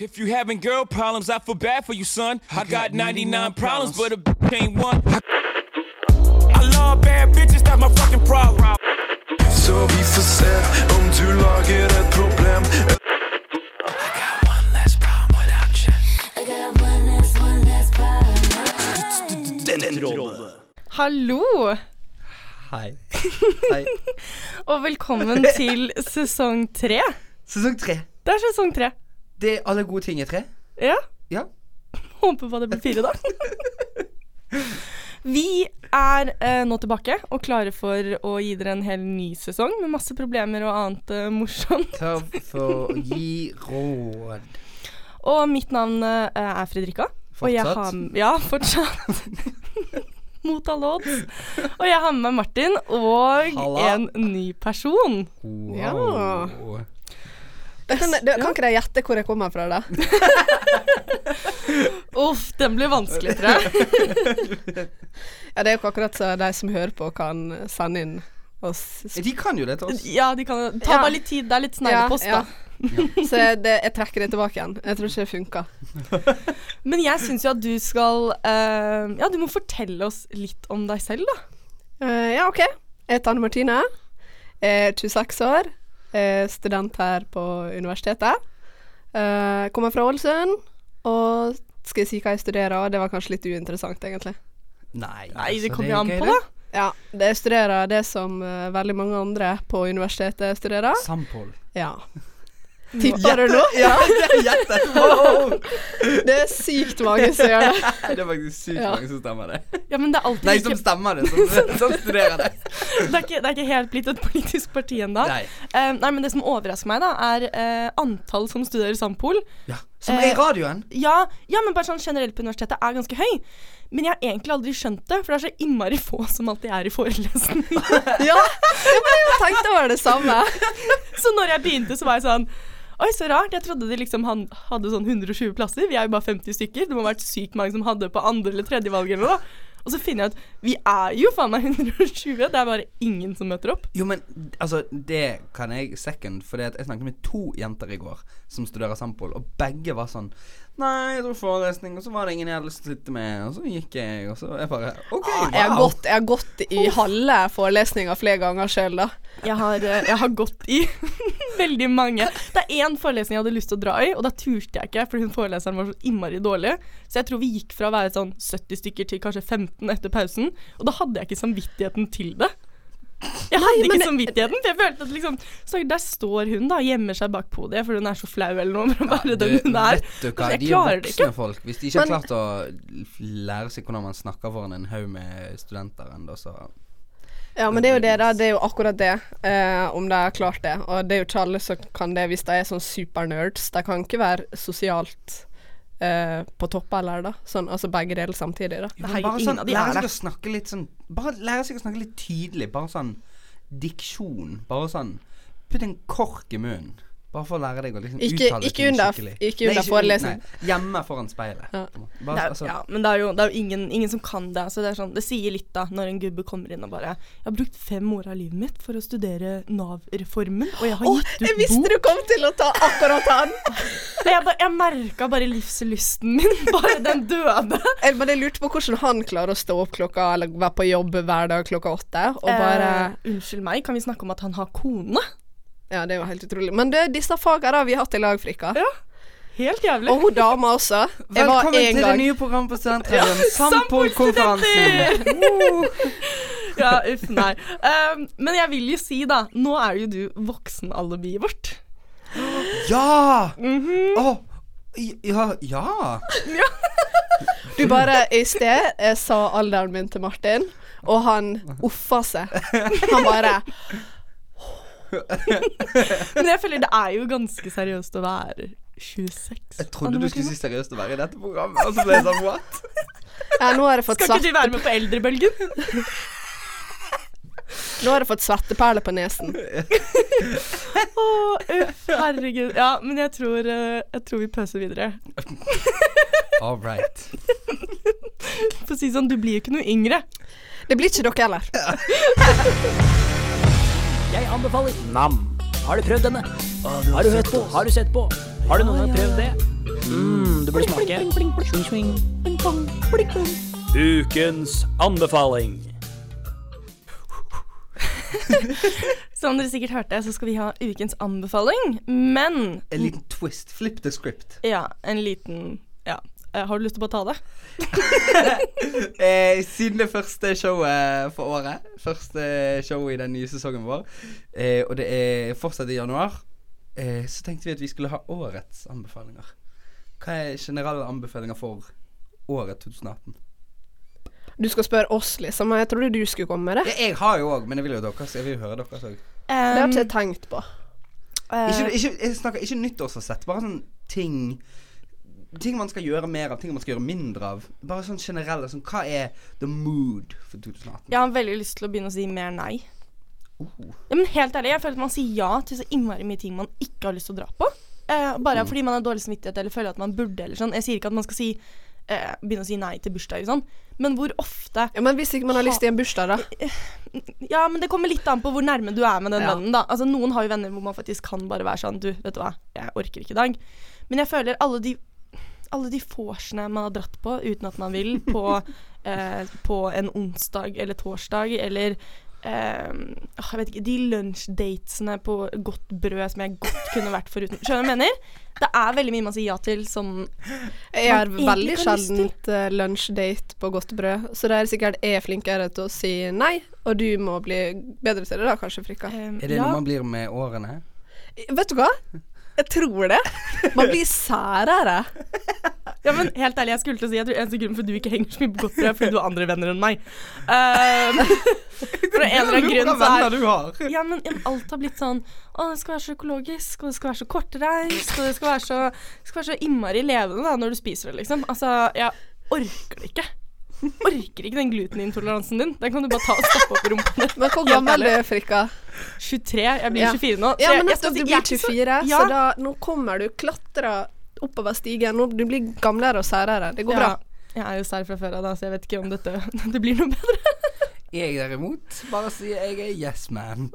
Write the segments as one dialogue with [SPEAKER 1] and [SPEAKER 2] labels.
[SPEAKER 1] If you having girl problems, I feel bad for you, son. I got 99 problems, but a bitch ain't one. I love bad bitches, that's my fucking problem.
[SPEAKER 2] Så vi får se om du lager et problem.
[SPEAKER 3] Hallo,
[SPEAKER 4] Hei. Hei.
[SPEAKER 3] og velkommen til sesong tre.
[SPEAKER 4] Sesong tre.
[SPEAKER 3] Det er sesong tre.
[SPEAKER 4] Det er alle gode ting er tre.
[SPEAKER 3] Ja.
[SPEAKER 4] Ja.
[SPEAKER 3] Håper på at det blir fire, da. Vi er eh, nå tilbake og klare for å gi dere en hel ny sesong med masse problemer og annet eh, morsomt.
[SPEAKER 4] Takk for å gi råd.
[SPEAKER 3] Og mitt navn eh, er Fredrika. Og jeg
[SPEAKER 4] Fortsatt?
[SPEAKER 3] har, ja, fortsatt. Mot alle odds. Og jeg har med meg Martin og
[SPEAKER 4] Halla.
[SPEAKER 3] en ny person.
[SPEAKER 5] Ja. Det kan, det, kan ikke de gjette hvor jeg kommer fra, da?
[SPEAKER 3] Uff, den blir vanskelig, tror jeg.
[SPEAKER 5] Ja, det er jo ikke akkurat så de som hører på, kan sende inn oss.
[SPEAKER 4] De kan jo det til oss.
[SPEAKER 3] Ja, de kan ta
[SPEAKER 5] Ja.
[SPEAKER 3] bare litt tid. Det er litt sneglepost,
[SPEAKER 5] ja.
[SPEAKER 3] da.
[SPEAKER 5] Så det, jeg trekker det tilbake igjen. Jeg tror ikke det funka.
[SPEAKER 3] Men jeg syns jo at du skal uh, Ja, du må fortelle oss litt om deg selv, da.
[SPEAKER 5] Uh, ja, OK. Jeg heter Anne Martine. Jeg Er 26 år. Er student her på universitetet. Uh, kommer fra Ålesund. Og skal jeg si hva jeg studerer? Det var kanskje litt uinteressant, egentlig.
[SPEAKER 4] Nei,
[SPEAKER 3] Nei, det
[SPEAKER 4] altså,
[SPEAKER 3] kommer
[SPEAKER 4] er
[SPEAKER 3] jo an på, da.
[SPEAKER 5] Ja, det jeg studerer det som uh, veldig mange andre på universitetet studerer.
[SPEAKER 4] Sampol.
[SPEAKER 5] Ja. Tipper du nå?
[SPEAKER 4] Ja, det. Wow.
[SPEAKER 5] Det er sykt mange som gjør det.
[SPEAKER 4] Det er faktisk sykt
[SPEAKER 5] Ja.
[SPEAKER 4] mange som stemmer det.
[SPEAKER 3] Ja, men det er alltid
[SPEAKER 4] Nei, som stemmer det. Som, som studerer det.
[SPEAKER 3] det, er ikke, det er ikke helt blitt et politisk parti ennå.
[SPEAKER 4] Nei.
[SPEAKER 3] Uh, nei, men det som overrasker meg, da, er uh, antall som studerer Sampol.
[SPEAKER 4] Ja. Som er i
[SPEAKER 3] Eh,
[SPEAKER 4] radioen.
[SPEAKER 3] Ja, ja, men bare sånn generelt på universitetet er ganske høy. Men jeg har egentlig aldri skjønt det, for det er så innmari få som alltid er i forelesning.
[SPEAKER 5] Ja, men jeg tenkt over det samme.
[SPEAKER 3] så når jeg begynte, så var jeg sånn Oi, så rart. Jeg trodde de liksom han, hadde sånn 120 plasser. Vi er jo bare 50 stykker. Det må ha vært sykt mange som hadde på andre eller tredje valg eller noe. Og så finner jeg ut vi er jo faen meg 120. Det er bare ingen som møter opp.
[SPEAKER 4] Jo, men altså, det kan jeg second, for jeg snakket med to jenter i går som studerer Sampol, og begge var sånn Nei, jeg dro forelesning, og så var det ingen jeg hadde lyst til å sitte med, og så gikk jeg, og så jeg bare OK,
[SPEAKER 5] Ah, Jeg har gått, jeg har gått i halve forelesninga flere ganger sjøl, da.
[SPEAKER 3] Jeg har, eh, jeg har gått i veldig mange. Det er én forelesning jeg hadde lyst til å dra i, og da turte jeg ikke, for hun foreleseren var så innmari dårlig. Så jeg tror vi gikk fra å være sånn 70 stykker til kanskje 15 etter pausen, og da hadde jeg ikke samvittigheten til det. Jeg hadde ikke samvittigheten, for jeg følte at liksom så Der står hun, da, gjemmer seg bak podiet, for hun er så flau eller noe. Være
[SPEAKER 4] Ja,
[SPEAKER 3] den hun er.
[SPEAKER 4] Vet du hva, de er voksne
[SPEAKER 3] ikke.
[SPEAKER 4] folk. Hvis de ikke har
[SPEAKER 5] Men-
[SPEAKER 4] klart å lære seg hvordan man snakker foran en haug med studenter ennå, så
[SPEAKER 5] Ja, men det er jo det, da. Det er jo akkurat det. Eh, om de har klart det. Og det er jo ikke alle som kan det hvis de er sånn supernerds. De kan ikke være sosialt eh, på topp eller da. Sånn, altså begge deler samtidig, da.
[SPEAKER 4] Jo, bare sånn, lære
[SPEAKER 3] er
[SPEAKER 4] seg å snakke litt sånn Bare lære seg å snakke litt tydelig. Bare sånn diksjon. Bare sånn Putt en kork i munnen. Bare for å lære deg å liksom
[SPEAKER 5] Ikke-
[SPEAKER 4] uttale
[SPEAKER 5] ikke
[SPEAKER 4] ting
[SPEAKER 5] under-
[SPEAKER 4] skikkelig.
[SPEAKER 5] ikke under forelesning.
[SPEAKER 4] Hjemme foran speilet.
[SPEAKER 5] Ja.
[SPEAKER 4] Bare, altså,
[SPEAKER 3] ja, men det er jo, det er jo ingen, ingen som kan det. Så det, er sånn, det sier litt da, når en gubbe kommer inn og bare 'Jeg har brukt fem år av livet mitt for å studere Nav-reformen, og jeg har gitt
[SPEAKER 5] jeg visste
[SPEAKER 3] bok.'
[SPEAKER 5] du kom til å ta akkurat han!
[SPEAKER 3] Jeg, ba, jeg merka bare livslysten min. Bare den døde.
[SPEAKER 5] Jeg bare lurte på hvordan han klarer å stå opp klokka Eller være på jobb hver dag klokka åtte, og bare
[SPEAKER 3] eh, Unnskyld meg, kan vi snakke om at han har kone?
[SPEAKER 5] Ja, det er jo helt utrolig. Men det disse fagene har vi hatt i lag, Frikka.
[SPEAKER 3] Ja. Helt jævlig.
[SPEAKER 5] Og hun dama også. Jeg var
[SPEAKER 4] Velkommen
[SPEAKER 5] en
[SPEAKER 4] til det nye programmet på Studentradioen. Sampol-konferansen.
[SPEAKER 3] Ja, uff, nei. Um, men jeg vil jo si, da, nå er jo du voksenalibiet vårt.
[SPEAKER 4] Ja!
[SPEAKER 3] Mhm.
[SPEAKER 4] Å, ja, ja.
[SPEAKER 5] Du bare I sted jeg sa alderen min til Martin, og han uffa seg. Han bare
[SPEAKER 3] Men jeg føler det er jo ganske seriøst å være 26.
[SPEAKER 4] Jeg trodde du skulle si seriøst å være i dette programmet, og så ble jeg sånn what?
[SPEAKER 5] Ja, nå har jeg fått
[SPEAKER 3] Skal ikke du være med på eldrebølgen?
[SPEAKER 5] nå har jeg fått svetteperler på nesen.
[SPEAKER 3] Å, uff, herregud. Ja, men jeg tror, eh, jeg tror vi pøser videre.
[SPEAKER 4] All right.
[SPEAKER 3] For å si sånn, du blir jo ikke noe yngre.
[SPEAKER 5] Det blir ikke dere heller.
[SPEAKER 6] Jeg anbefaler Nam. Har du prøvd denne? Har du hørt på? Har du sett på? Har du noen gang prøvd det? Ukens anbefaling.
[SPEAKER 3] Som dere sikkert hørte, så skal vi ha ukens anbefaling. Men
[SPEAKER 4] En liten twist. Flip the script.
[SPEAKER 3] ja, en liten Ja. Eh, Har du lyst til å bare ta det?
[SPEAKER 4] Eh, siden det første showet for året, første showet i den nye sesongen vår, eh, og det er fortsatt i januar, eh, så tenkte vi at vi skulle ha årets anbefalinger. Hva er generelle anbefalinger for året 2018?
[SPEAKER 5] Du skal spørre oss, liksom. Jeg trodde du skulle komme med det.
[SPEAKER 4] Ja, jeg har jo òg, men jeg vil jo deres. Jeg vil jo høre deres òg.
[SPEAKER 5] Det har ikke jeg tenkt på.
[SPEAKER 3] Uh,
[SPEAKER 4] Ikke, ikke, snakker ikke nyttårsforsett, bare sånn ting Ting man skal gjøre mer av, ting man skal gjøre mindre av. Bare sånn generelle sånn Hva er the mood for 2018?
[SPEAKER 3] Jeg har veldig lyst til å begynne å si mer nei.
[SPEAKER 4] Oh.
[SPEAKER 3] Ja, men helt ærlig, jeg føler at man sier ja til så innmari mye ting man ikke har lyst til å dra på. Eh, bare fordi man har dårlig samvittighet eller føler at man burde eller sånn. Jeg sier ikke at man skal si eh, begynne å si nei til bursdager og sånn, men hvor ofte
[SPEAKER 5] Ja, Men hvis ikke man har lyst til en bursdag, da?
[SPEAKER 3] Ja, men det kommer litt an på hvor nærme du er med den
[SPEAKER 5] Ja.
[SPEAKER 3] vennen, da. Altså, noen har jo venner hvor man faktisk kan bare være sånn Du, vet du hva, jeg orker ikke i dag. Men jeg føler alle de alle de vorsene man har dratt på uten at man vil, på, eh, på en onsdag eller torsdag, eller eh, jeg vet ikke, De lunsjdatene på godt brød som jeg godt kunne vært foruten. Skjønner du hva jeg mener? Det er veldig mye man sier ja til som
[SPEAKER 5] Jeg har veldig sjeldent uh, lunsjdate på godt brød, så det er sikkert jeg er flinkere til å si nei, og du må bli bedre til det da, kanskje, Frikka.
[SPEAKER 3] Um,
[SPEAKER 4] Er det
[SPEAKER 3] ja,
[SPEAKER 4] noe man blir med årene?
[SPEAKER 5] Vet du hva? Jeg tror det. Man blir særere.
[SPEAKER 3] Ja, men helt ærlig, jeg skulle til å si tror eneste grunn for at du ikke henger så mye på godt brød, er fordi du har andre venner enn meg. Um, for en eller annen grunn så er
[SPEAKER 4] du har.
[SPEAKER 3] ja, men alt har blitt sånn Å, det skal være så økologisk, og det skal være så kortreist, og det skal være så, det skal være så innmari levende da, når du spiser det, liksom. Altså, jeg orker det ikke. Orker ikke den glutenintoleransen din. Den kan du bare ta og stappe opp i rumpa di.
[SPEAKER 5] Men hvor gammel er du, Frikka?
[SPEAKER 3] 23. Jeg blir
[SPEAKER 5] Ja.
[SPEAKER 3] 24 nå. så
[SPEAKER 5] Ja, men nettopp, du blir
[SPEAKER 3] ikke så-
[SPEAKER 5] 24,
[SPEAKER 3] Ja.
[SPEAKER 5] så da, nå kommer du klatra oppover stigen. Nå, du blir gamlere og særere. Det går bra.
[SPEAKER 3] Jeg er jo sær fra før av, så jeg vet ikke om dette, det blir noe bedre.
[SPEAKER 4] Jeg derimot bare sier jeg er yes man.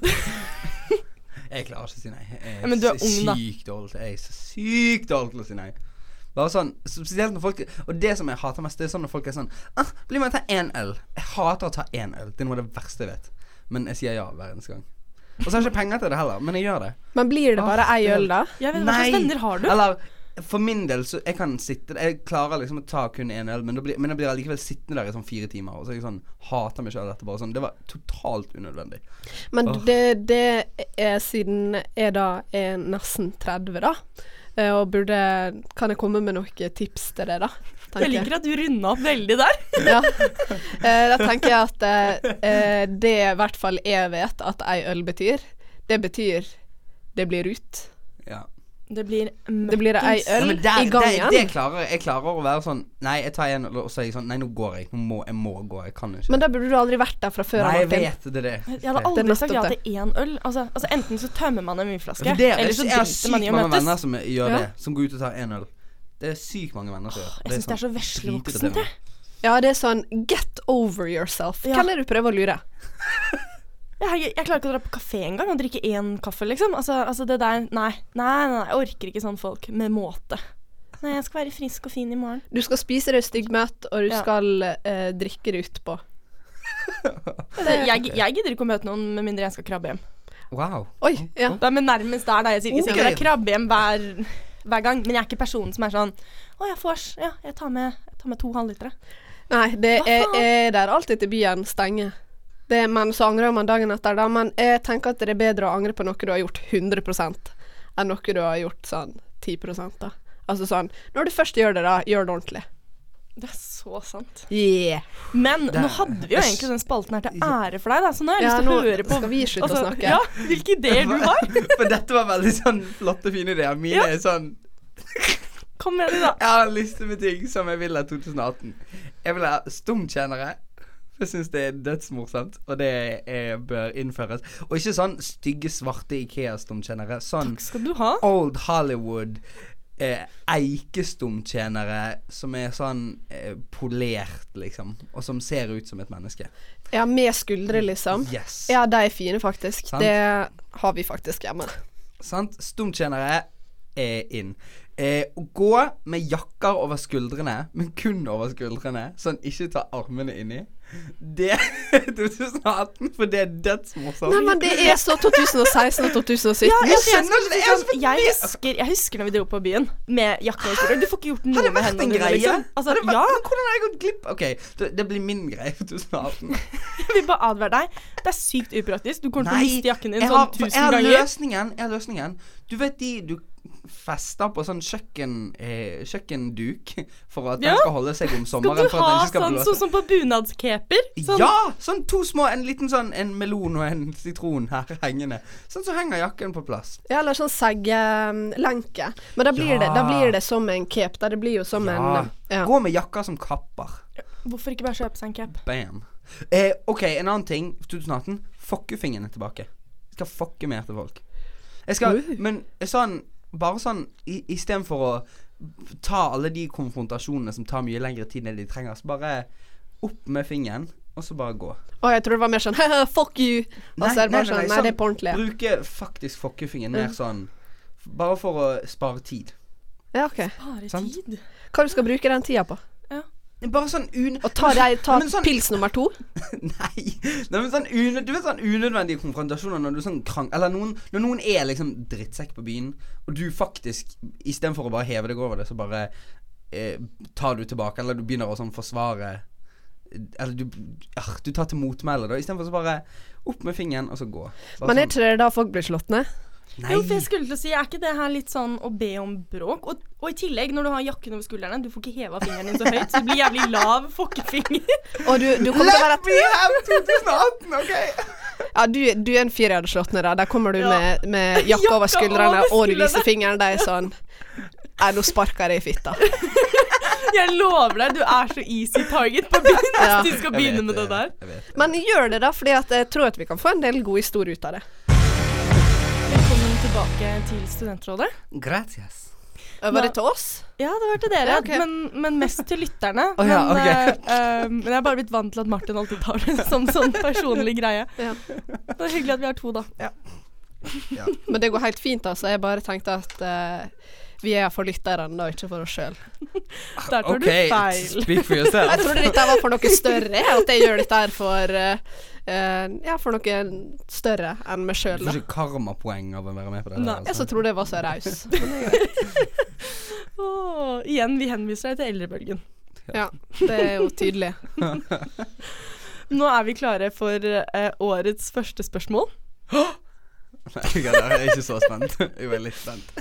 [SPEAKER 4] jeg klarer ikke å si nei. Jeg er,
[SPEAKER 3] Ja, er
[SPEAKER 4] sykt dårlig til å si nei. Bare sånn, Spesielt når folk Og det som jeg hater mest, det er sånn når folk er sånn ah, 'Bli med og ta én øl.' Jeg hater å ta én øl. Det er noe av det verste jeg vet. Men jeg sier ja hver eneste gang. Og så har jeg ikke penger til det heller, men jeg gjør det.
[SPEAKER 5] Men blir det bare
[SPEAKER 4] Åh,
[SPEAKER 5] ei øl, da?
[SPEAKER 3] Jeg vet, hva slags venner har du?
[SPEAKER 4] Eller for min del så Jeg kan sitte Jeg klarer liksom å ta kun én øl, men da blir, men jeg blir allikevel sittende der i sånn fire timer. Og så er jeg sånn Hater meg sjøl etterpå. Sånn, det var totalt unødvendig.
[SPEAKER 5] Men
[SPEAKER 4] oh.
[SPEAKER 5] det, det er siden jeg da er nesten 30, da. Eh, Og burde Kan jeg komme med noen tips til det, da?
[SPEAKER 3] Jeg liker at du runda opp veldig der.
[SPEAKER 5] Ja. Eh, da tenker jeg at eh, eh, det i hvert fall jeg vet at ei øl betyr, det betyr det blir ut.
[SPEAKER 4] Ja.
[SPEAKER 3] Det blir
[SPEAKER 5] Det blir ei øl
[SPEAKER 4] Ja, der,
[SPEAKER 5] i gangen.
[SPEAKER 4] Det, det klarer jeg. Jeg klarer å være sånn Nei, jeg tar en øl, og så er jeg sånn Nei, nå går jeg. Nå må, jeg må gå. Jeg kan ikke.
[SPEAKER 5] Men da burde du aldri vært der fra før
[SPEAKER 4] nei, jeg
[SPEAKER 5] Martin.
[SPEAKER 4] vet det, det.
[SPEAKER 3] Jeg hadde aldri sagt ja til én øl. Altså, altså Enten så tømmer man en vinflaske,
[SPEAKER 4] det,
[SPEAKER 3] eller så driter man
[SPEAKER 4] sykt
[SPEAKER 3] i å
[SPEAKER 4] mange venner som gjør
[SPEAKER 5] Ja.
[SPEAKER 4] det. Som går ut og tar én øl. Det er sykt mange venner som gjør det.
[SPEAKER 3] Jeg syns det er så
[SPEAKER 4] sånn
[SPEAKER 3] vesle voksent, jeg.
[SPEAKER 5] Ja, det er sånn get over yourself.
[SPEAKER 3] Ja.
[SPEAKER 5] Hvem er det du prøver å lure?
[SPEAKER 3] Jeg, jeg klarer ikke å dra på kafé engang og drikke én kaffe, liksom. Altså, altså det der Nei, nei, nei, jeg orker ikke sånn folk med måte. Nei, jeg skal være frisk og fin i morgen.
[SPEAKER 5] Du skal spise deg styggmett, og du
[SPEAKER 3] Ja.
[SPEAKER 5] skal eh, drikke det utpå.
[SPEAKER 3] Jeg, jeg gidder ikke å møte noen med mindre jeg skal krabbe hjem.
[SPEAKER 4] Wow.
[SPEAKER 5] Oi, ja.
[SPEAKER 3] Det er men nærmest der, da. Jeg sier ikke okay. jeg krabber hjem hver, hver gang, men jeg er ikke personen som er sånn Å, jeg vors. Ja, jeg tar med, jeg tar med to halvlitere.
[SPEAKER 5] Nei, det er, er der alltid til byen stenger. Det, men så angrer man dagen etter, da. Men jeg tenker at det er bedre å angre på noe du har gjort 100% enn noe du har gjort sånn 10% da. Altså sånn Når du først gjør det, da, gjør det ordentlig.
[SPEAKER 3] Det er så sant.
[SPEAKER 5] Yeah.
[SPEAKER 3] Men
[SPEAKER 4] Det
[SPEAKER 3] nå hadde vi jo egentlig den spalten her til ære for deg, da, så nå har jeg
[SPEAKER 5] Ja,
[SPEAKER 3] lyst til å høre på
[SPEAKER 5] skal vi slutte å snakke.
[SPEAKER 3] Ja, hvilke ideer du har.
[SPEAKER 4] For dette var veldig sånn flotte, fine ideer. Mine er sånn
[SPEAKER 3] Kom med det, da.
[SPEAKER 4] Jeg har en liste med ting som jeg vil ha 2018. Jeg vil ha stumtjenere. Jeg syns det er dødsmorsomt, og det er, bør innføres. Og ikke sånn stygge, svarte Ikea-stumtjenere. Sånn
[SPEAKER 3] Takk skal du ha.
[SPEAKER 4] Old Hollywood eh, eikestumtjenere som er sånn eh, polert, liksom. Og som ser ut som et menneske.
[SPEAKER 5] Ja, med skuldre, liksom.
[SPEAKER 4] Yes.
[SPEAKER 5] Ja, de er fine, faktisk.
[SPEAKER 4] Sant.
[SPEAKER 5] Det har vi faktisk hjemme.
[SPEAKER 4] Sant? Stumtjenere er inn. Eh, å gå med jakker over skuldrene, men kun over skuldrene, sånn ikke ta armene inni. Det er 2018, for det er dødsmorsomt.
[SPEAKER 5] Nei, men det er så 2016 og 2017.
[SPEAKER 3] Ja, jeg, jeg,
[SPEAKER 4] skjønner jeg er så
[SPEAKER 3] jeg, husker, jeg husker når vi dro på byen med jakke og skuldre. Du får ikke gjort noe med hendene dine, liksom. Altså,
[SPEAKER 4] vært,
[SPEAKER 3] ja,
[SPEAKER 4] Men hvordan har jeg gått glipp Ok, det, det blir min greie for 2018.
[SPEAKER 3] jeg vil bare advare deg. Det er sykt upraktisk. Du kommer til å miste jakken din sånn
[SPEAKER 4] tusen ganger. jeg har løsningen. Jeg har løsningen. Du vet de du fester på sånn kjøkken, eh, kjøkkenduk for at
[SPEAKER 3] Ja.
[SPEAKER 4] den skal holde seg om sommeren. Skal du
[SPEAKER 3] ha
[SPEAKER 4] skal
[SPEAKER 3] sånn,
[SPEAKER 4] blåse.
[SPEAKER 3] sånn på bunadskeper? Sånn,
[SPEAKER 4] Ja! Sånn to små, en liten sånn En melon og en sitron her hengende. Sånn så henger jakken på plass.
[SPEAKER 5] Ja, eller sånn seggelenke. Men da blir, det, da blir det som en cape. Da det blir jo som
[SPEAKER 4] Ja.
[SPEAKER 5] en ja.
[SPEAKER 4] Gå med jakker som kapper.
[SPEAKER 3] Hvorfor ikke bare kjøpe seg en cape?
[SPEAKER 4] Bam. Eh, OK, en annen ting. 2018. Fuckefingeren er tilbake. Jeg skal fucke mer til folk. Jeg skal Men sånn Bare sånn i- istedenfor å ta alle de konfrontasjonene som tar mye lengre tid enn de trenger, så bare opp med fingeren, og så bare gå.
[SPEAKER 5] Å, jeg tror det var mer sånn fuck you. Og så er det bare sånn Nei, det er på ordentlig.
[SPEAKER 4] Bruke faktisk fuckefingeren mer sånn Bare for å spare tid.
[SPEAKER 5] Ja, OK.
[SPEAKER 4] Spare
[SPEAKER 3] tid.
[SPEAKER 5] Hva du skal bruke den tida på?
[SPEAKER 4] Bare sånn un...
[SPEAKER 5] Og ta, deg, ta
[SPEAKER 4] sånn-
[SPEAKER 5] pils nummer to?
[SPEAKER 4] Nei. Nei men sånn unød, Du vet sånn unødvendige konfrontasjoner når du sånn krang... Eller noen, når noen er liksom drittsekk på byen, og du faktisk istedenfor å bare heve deg over det, så bare eh, tar du tilbake, eller du begynner å sånn forsvare Eller du ah, Du tar til motmæle, da. Istedenfor så bare opp med fingeren, og så gå. Bare
[SPEAKER 5] Men er
[SPEAKER 4] sånn,
[SPEAKER 5] ikke det da folk blir slått ned?
[SPEAKER 4] Nei.
[SPEAKER 3] Jo, for jeg skulle til å si, Er ikke det her litt sånn å be om bråk? Og, og i tillegg, når du har jakken over skuldrene, du får ikke heva fingeren din så høyt, så det blir jævlig lav fokkefinger.
[SPEAKER 5] Og du, du kommer til å være
[SPEAKER 4] Let me have 2018, OK?
[SPEAKER 5] Ja, du, du er en fyr jeg hadde slått ned, da. Der kommer du
[SPEAKER 3] Ja.
[SPEAKER 5] med, med jakka over skuldrene, og du viser fingeren. Det er sånn Nei, nå sparker jeg deg i fitta.
[SPEAKER 3] Jeg lover deg, du er så easy target på hvis
[SPEAKER 5] Ja.
[SPEAKER 3] du skal begynne med det der.
[SPEAKER 5] Men gjør det, da, fordi jeg tror at vi kan få en del gode historier ut av det.
[SPEAKER 3] Velkommen tilbake til Studentrådet.
[SPEAKER 4] Gratias.
[SPEAKER 5] Var det til oss?
[SPEAKER 3] Ja, det var til dere,
[SPEAKER 5] Ja, okay.
[SPEAKER 3] men, men mest til lytterne.
[SPEAKER 4] oh, ja,
[SPEAKER 3] men,
[SPEAKER 4] okay.
[SPEAKER 3] eh, eh, men jeg har bare blitt vant til at Martin alltid tar det som sånn personlig greie.
[SPEAKER 5] Ja.
[SPEAKER 3] Det er hyggelig at vi har to, da.
[SPEAKER 5] Men det går helt fint, altså. Jeg bare tenkte at uh, vi er for lytterne, og ikke for oss sjøl.
[SPEAKER 3] Der tar
[SPEAKER 4] okay.
[SPEAKER 3] du feil.
[SPEAKER 4] speak for yourself.
[SPEAKER 5] Jeg trodde dette var for noe større, at jeg gjør dette her for eh, Ja, for noe større enn meg
[SPEAKER 4] Du
[SPEAKER 5] sjøl.
[SPEAKER 4] får ikke karmapoeng av å være med på det.
[SPEAKER 3] Nei,
[SPEAKER 4] der,
[SPEAKER 5] Jeg så tror det var så raus.
[SPEAKER 3] Åh, igjen, vi henviser deg til eldrebølgen.
[SPEAKER 5] Ja, det er jo tydelig.
[SPEAKER 3] Nå er vi klare for eh, årets første spørsmål.
[SPEAKER 4] Nei, jeg er ikke så spent. Jeg er litt spent.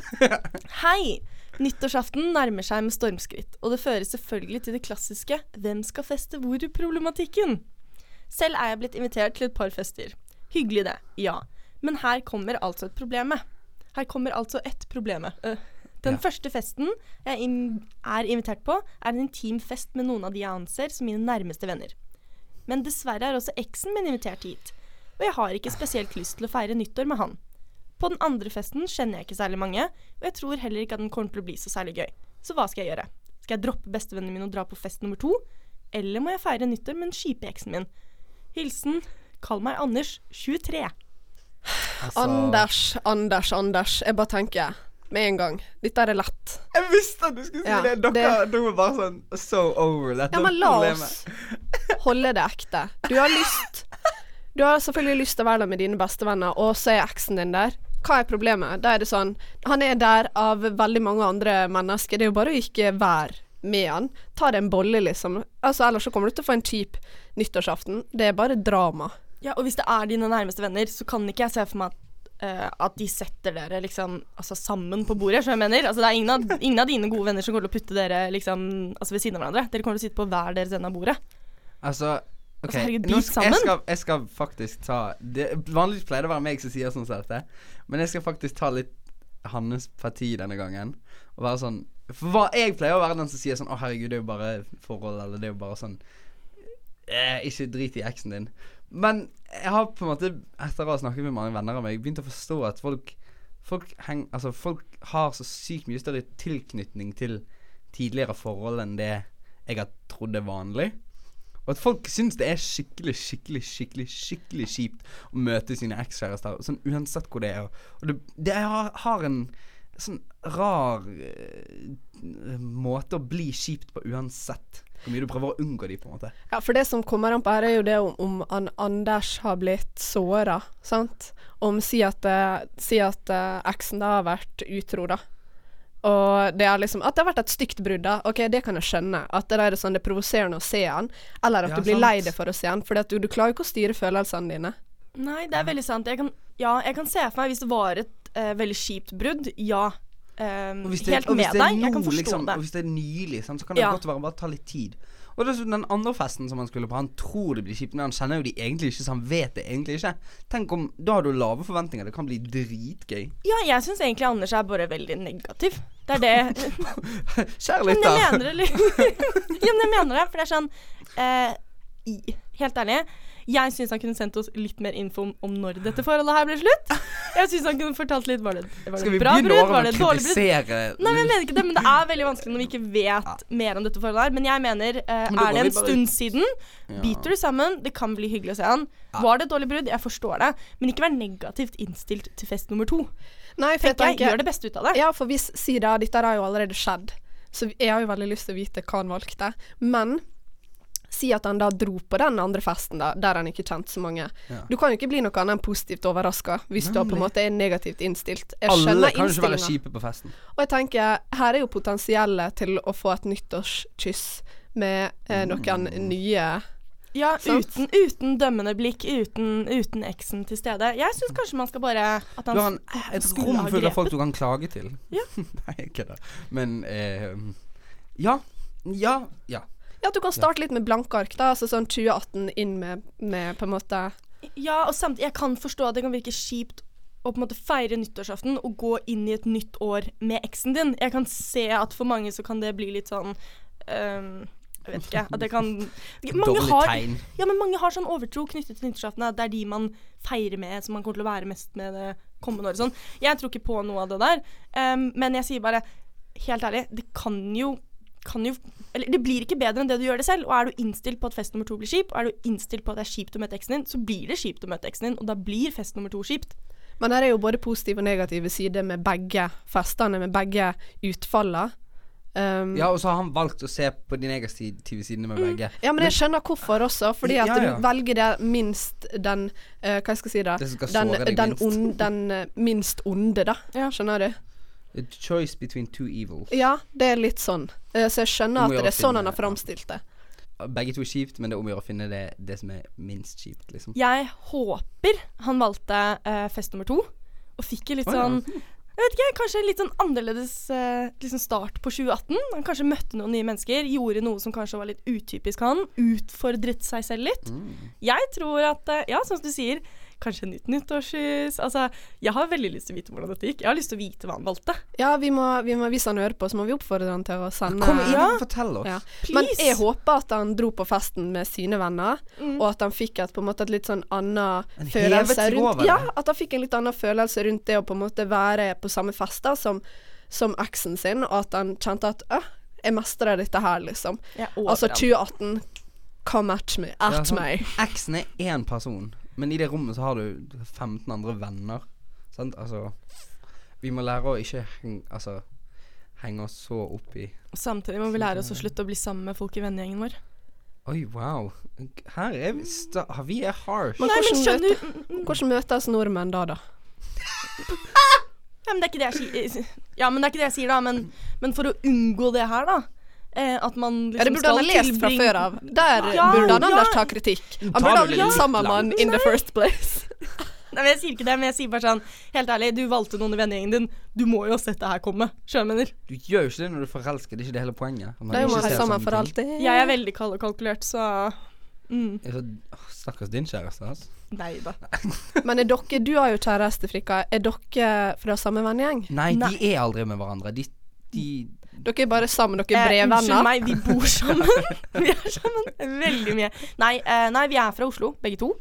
[SPEAKER 3] Hei! Nyttårsaften nærmer seg med stormskritt, og det fører selvfølgelig til det klassiske 'hvem skal feste hvor?'-problematikken. Selv er jeg blitt invitert til et par fester. Hyggelig det, ja. Men her kommer altså et problem Her kommer altså ett probleme. Øh, den
[SPEAKER 4] Ja.
[SPEAKER 3] første festen jeg er invitert på, er en intim fest med noen av de jeg anser som mine nærmeste venner. Men dessverre er også eksen min invitert hit, og jeg har ikke spesielt lyst til å feire nyttår med han. På den andre festen kjenner jeg ikke særlig mange, og jeg tror heller ikke at den kommer til å bli så særlig gøy. Så hva skal jeg gjøre? Skal jeg droppe bestevennene mine og dra på fest nummer to? Eller må jeg feire nyttår med den kjipe eksen min? Hilsen Kall meg Anders, 23.
[SPEAKER 4] Altså,
[SPEAKER 5] Anders, Anders, Anders. Jeg bare tenker med en gang. Dette er lett.
[SPEAKER 4] Jeg visste at du skulle si
[SPEAKER 5] Ja,
[SPEAKER 4] det! Dere
[SPEAKER 5] det-
[SPEAKER 4] var bare sånn so over dette
[SPEAKER 5] Ja, men la
[SPEAKER 4] problemet.
[SPEAKER 5] oss holde det ekte. Du har lyst Du har selvfølgelig lyst til å være der med dine bestevenner, og så er eksen din der. Hva er problemet? Da er det sånn Han er der av veldig mange andre mennesker. Det er jo bare å ikke være med han. Ta deg en bolle, liksom. Altså, ellers så kommer du til å få en kjip nyttårsaften. Det er bare drama.
[SPEAKER 3] Ja, og hvis det er dine nærmeste venner, så kan ikke jeg se for meg at, Uh, at de setter dere liksom altså, sammen på bordet, som jeg mener. Altså, det er ingen av, ingen av dine gode venner som kommer til å putte dere liksom altså, ved siden av hverandre. Dere kommer til å sitte på hver deres ende av bordet.
[SPEAKER 4] Altså OK,
[SPEAKER 3] Altså, herregud,
[SPEAKER 4] nå skal, jeg, skal, jeg skal faktisk ta det, Vanligvis pleier det å være meg som sier sånn som dette, men jeg skal faktisk ta litt hans parti denne gangen. Og være sånn For hva, jeg pleier å være den som sier sånn Å, herregud, det er jo bare forhold, eller det er jo bare sånn eh, Ikke drit i eksen din. Men jeg har på en måte, etter å ha snakket med mange venner av meg, begynt å forstå at folk Folk, heng, altså, folk har så sykt mye større tilknytning til tidligere forhold enn det jeg har trodd er vanlig. Og at folk syns det er skikkelig, skikkelig, skikkelig skikkelig kjipt å møte sine ekskjærester, sånn uansett hvor det er. Og det, det har, har en sånn rar uh, måte å bli kjipt på uansett. Hvor mye du prøver å unngå de, på en måte.
[SPEAKER 5] Ja, for det som kommer an på her, er jo det om, om an Anders har blitt såra, sant. Om si at, eh, si at uh, eksen da har vært utro, da. Og det er liksom At det har vært et stygt brudd, da. Ok, det kan jeg skjønne. At det er sånn det er provoserende å se han. Eller at
[SPEAKER 4] Ja,
[SPEAKER 5] du blir
[SPEAKER 4] sant.
[SPEAKER 5] lei deg for å se han. For du, du klarer jo ikke å styre følelsene dine.
[SPEAKER 3] Nei, det er veldig sant. Jeg kan, ja, jeg kan se for meg hvis det var et eh, veldig kjipt brudd. Ja.
[SPEAKER 4] Um, det,
[SPEAKER 3] helt med deg. Jeg kan forstå
[SPEAKER 4] liksom,
[SPEAKER 3] det.
[SPEAKER 4] Hvis det er nylig, sant, så kan det
[SPEAKER 3] Ja.
[SPEAKER 4] godt være bare ta litt tid. Og det er sånn den andre festen som han skulle på, han tror det blir kjipt, men han kjenner jo de egentlig ikke, så han vet det egentlig ikke. Tenk om Da har du lave forventninger. Det kan bli dritgøy.
[SPEAKER 3] Ja, jeg syns egentlig Anders er bare veldig negativ. Det er det
[SPEAKER 4] Kjærlighet, da.
[SPEAKER 3] Men jeg mener det liksom. Ja, men jeg mener det, for det er sånn eh, Helt ærlig, jeg syns han kunne sendt oss litt mer info om, om når dette forholdet her ble slutt. Jeg syns han kunne fortalt litt Var det, var det
[SPEAKER 4] vi
[SPEAKER 3] bra brudd? Var det dårlig brudd? Nei, men jeg mener ikke det, men det er veldig vanskelig når vi ikke vet mer om dette forholdet her. Men jeg mener, uh,
[SPEAKER 4] Men
[SPEAKER 3] er det en
[SPEAKER 4] bare
[SPEAKER 3] stund siden,
[SPEAKER 4] Ja.
[SPEAKER 3] biter du sammen, det kan bli hyggelig å se han. Var det et dårlig brudd? Jeg forstår det, men ikke vær negativt innstilt til fest nummer to.
[SPEAKER 5] Nei, for jeg
[SPEAKER 3] Tenker jeg, Gjør det beste ut av det.
[SPEAKER 5] Ja, for hvis Si da, dette har jo allerede skjedd, så jeg har jo veldig lyst til å vite hva han valgte. Men si at han da dro på den andre festen, da, der han ikke kjente så mange.
[SPEAKER 4] Ja.
[SPEAKER 5] Du kan jo ikke bli noe annet enn positivt overraska hvis du på en måte er negativt innstilt. Jeg
[SPEAKER 4] Alle
[SPEAKER 5] skjønner
[SPEAKER 4] kan jo ikke være kjipe på festen.
[SPEAKER 5] Og jeg tenker, her er jo potensialet til å få et nyttårskyss med eh, noen
[SPEAKER 4] Mm.
[SPEAKER 5] nye
[SPEAKER 3] Ja, uten, uten dømmende blikk, uten, uten eksen til stede. Jeg syns kanskje man skal bare At
[SPEAKER 4] Du
[SPEAKER 3] han
[SPEAKER 4] har en, et
[SPEAKER 3] skulle
[SPEAKER 4] rom fullt av folk du kan klage til.
[SPEAKER 3] Ja.
[SPEAKER 4] Nei, ikke det. Men eh, Ja. Ja. Ja.
[SPEAKER 5] Ja, at du kan starte litt med blanke ark, da. Altså sånn 2018 inn med, med på en måte
[SPEAKER 3] Ja, og samtidig, jeg kan forstå at det kan virke kjipt å på en måte feire nyttårsaften og gå inn i et nytt år med eksen din. Jeg kan se at for mange så kan det bli litt sånn um, Jeg vet ikke. At det kan mange har. Ja, men mange har sånn overtro knyttet til nyttårsaften. at Det er de man feirer med, som man kommer til å være mest med det kommende året. Sånn. Jeg tror ikke på noe av det der. Um, men jeg sier bare, helt ærlig, det kan jo kan jo, eller Det blir ikke bedre enn det du gjør det selv. Og er du innstilt på at fest nummer to blir kjip, og er du innstilt på at det er kjipt å møte eksen din, så blir det kjipt å møte eksen din, og da blir fest nummer to kjipt.
[SPEAKER 5] Men her er jo både positive og negative sider med begge festene, med begge utfallene. Um,
[SPEAKER 4] Ja, og så har han valgt å se på de negative sidene med begge.
[SPEAKER 5] Ja, men jeg skjønner hvorfor også. Fordi at
[SPEAKER 4] Ja, ja.
[SPEAKER 5] du velger det minst den uh, Hva skal jeg si da?
[SPEAKER 4] Det som skal
[SPEAKER 5] Den,
[SPEAKER 4] deg
[SPEAKER 5] den,
[SPEAKER 4] minst.
[SPEAKER 5] On, den eh, minst onde, da.
[SPEAKER 3] Ja.
[SPEAKER 5] Skjønner du?
[SPEAKER 4] A choice between two evils.
[SPEAKER 5] Ja, det er litt sånn. Eh, så jeg skjønner at det er sånn han har framstilt det.
[SPEAKER 4] Begge to er kjipt, men det er om å gjøre å finne det, det som er minst kjipt, liksom.
[SPEAKER 3] Jeg håper han valgte uh, fest nummer to, og fikk en litt
[SPEAKER 4] sånn ja.
[SPEAKER 3] sånn jeg vet ikke, Kanskje litt sånn annerledes uh, liksom start på 2018. Han kanskje møtte noen nye mennesker, gjorde noe som kanskje var litt utypisk han. Utfordret seg selv litt.
[SPEAKER 4] Mm.
[SPEAKER 3] Jeg tror at uh, Ja, som du sier, kanskje nytt nyttårshus. Altså, jeg har veldig lyst til å vite hvordan dette gikk. Jeg har lyst til å vite hva han valgte.
[SPEAKER 5] Ja, vi må, vi må, hvis han hører på, så må vi oppfordre han til å sende
[SPEAKER 4] Kom igjen,
[SPEAKER 3] Ja.
[SPEAKER 4] fortell oss.
[SPEAKER 5] Ja. Men jeg håper at han dro på festen med sine venner,
[SPEAKER 3] Mm.
[SPEAKER 5] og at han fikk et, på en måte et litt sånn annen
[SPEAKER 4] En
[SPEAKER 5] følelse rundt Ja, at han fikk en litt annen følelse rundt det å på en måte være på samme fester som, som eksen sin, og at han kjente at øh, jeg mestrer dette her, liksom.
[SPEAKER 3] Er
[SPEAKER 5] Altså 2018, come at me. At
[SPEAKER 4] Ja, sånn.
[SPEAKER 5] meg.
[SPEAKER 4] Eksen er én person, men i det rommet så har du 15 andre venner. Sant? Altså Vi må lære å ikke henge, altså, henge oss så opp i
[SPEAKER 3] Samtidig må vi lære oss å slutte å bli sammen med folk i vennegjengen vår.
[SPEAKER 4] Oi, wow. Her er vi sta Vi er harsh.
[SPEAKER 5] Men
[SPEAKER 3] Nei, men
[SPEAKER 5] hvordan,
[SPEAKER 3] skjønner
[SPEAKER 5] hvordan møtes nordmenn da, da?
[SPEAKER 3] Ja, men det er ikke det jeg sier. Ja, men det er ikke det jeg sier, da. Men, men for å unngå det her, da. Eh, at man liksom
[SPEAKER 5] Ja, det burde han ha lest fra før av. Der
[SPEAKER 3] Ja,
[SPEAKER 5] burde han
[SPEAKER 3] ja.
[SPEAKER 5] Anders ta kritikk. Han burde ha blitt
[SPEAKER 4] litt
[SPEAKER 5] sammen med han in the first place.
[SPEAKER 3] Nei, men Jeg sier ikke det, men jeg sier bare sånn Helt ærlig, du valgte noen i vennegjengen din. Du må jo ha sett det her komme. Sjømenner. du?
[SPEAKER 4] Gjør jo ikke det når du er forelsket. Det er ikke det hele poenget.
[SPEAKER 5] Da er
[SPEAKER 4] ikke
[SPEAKER 5] man sammen for alltid.
[SPEAKER 3] Jeg er veldig kald og kalkulert, så mm,
[SPEAKER 4] så- Stakkars din kjæreste, altså.
[SPEAKER 3] Nei da.
[SPEAKER 5] Men er dere Du har jo kjæreste, Frikka. Er dere fra samme vennegjeng?
[SPEAKER 4] Nei,
[SPEAKER 3] Nei.
[SPEAKER 4] de er aldri med hverandre. De, de
[SPEAKER 5] Dere er bare sammen, dere er
[SPEAKER 3] Eh,
[SPEAKER 5] brevvenner.
[SPEAKER 3] unnskyld meg, vi bor sammen. vi er sammen veldig mye. Nei, eh, nei, vi er fra Oslo, begge to.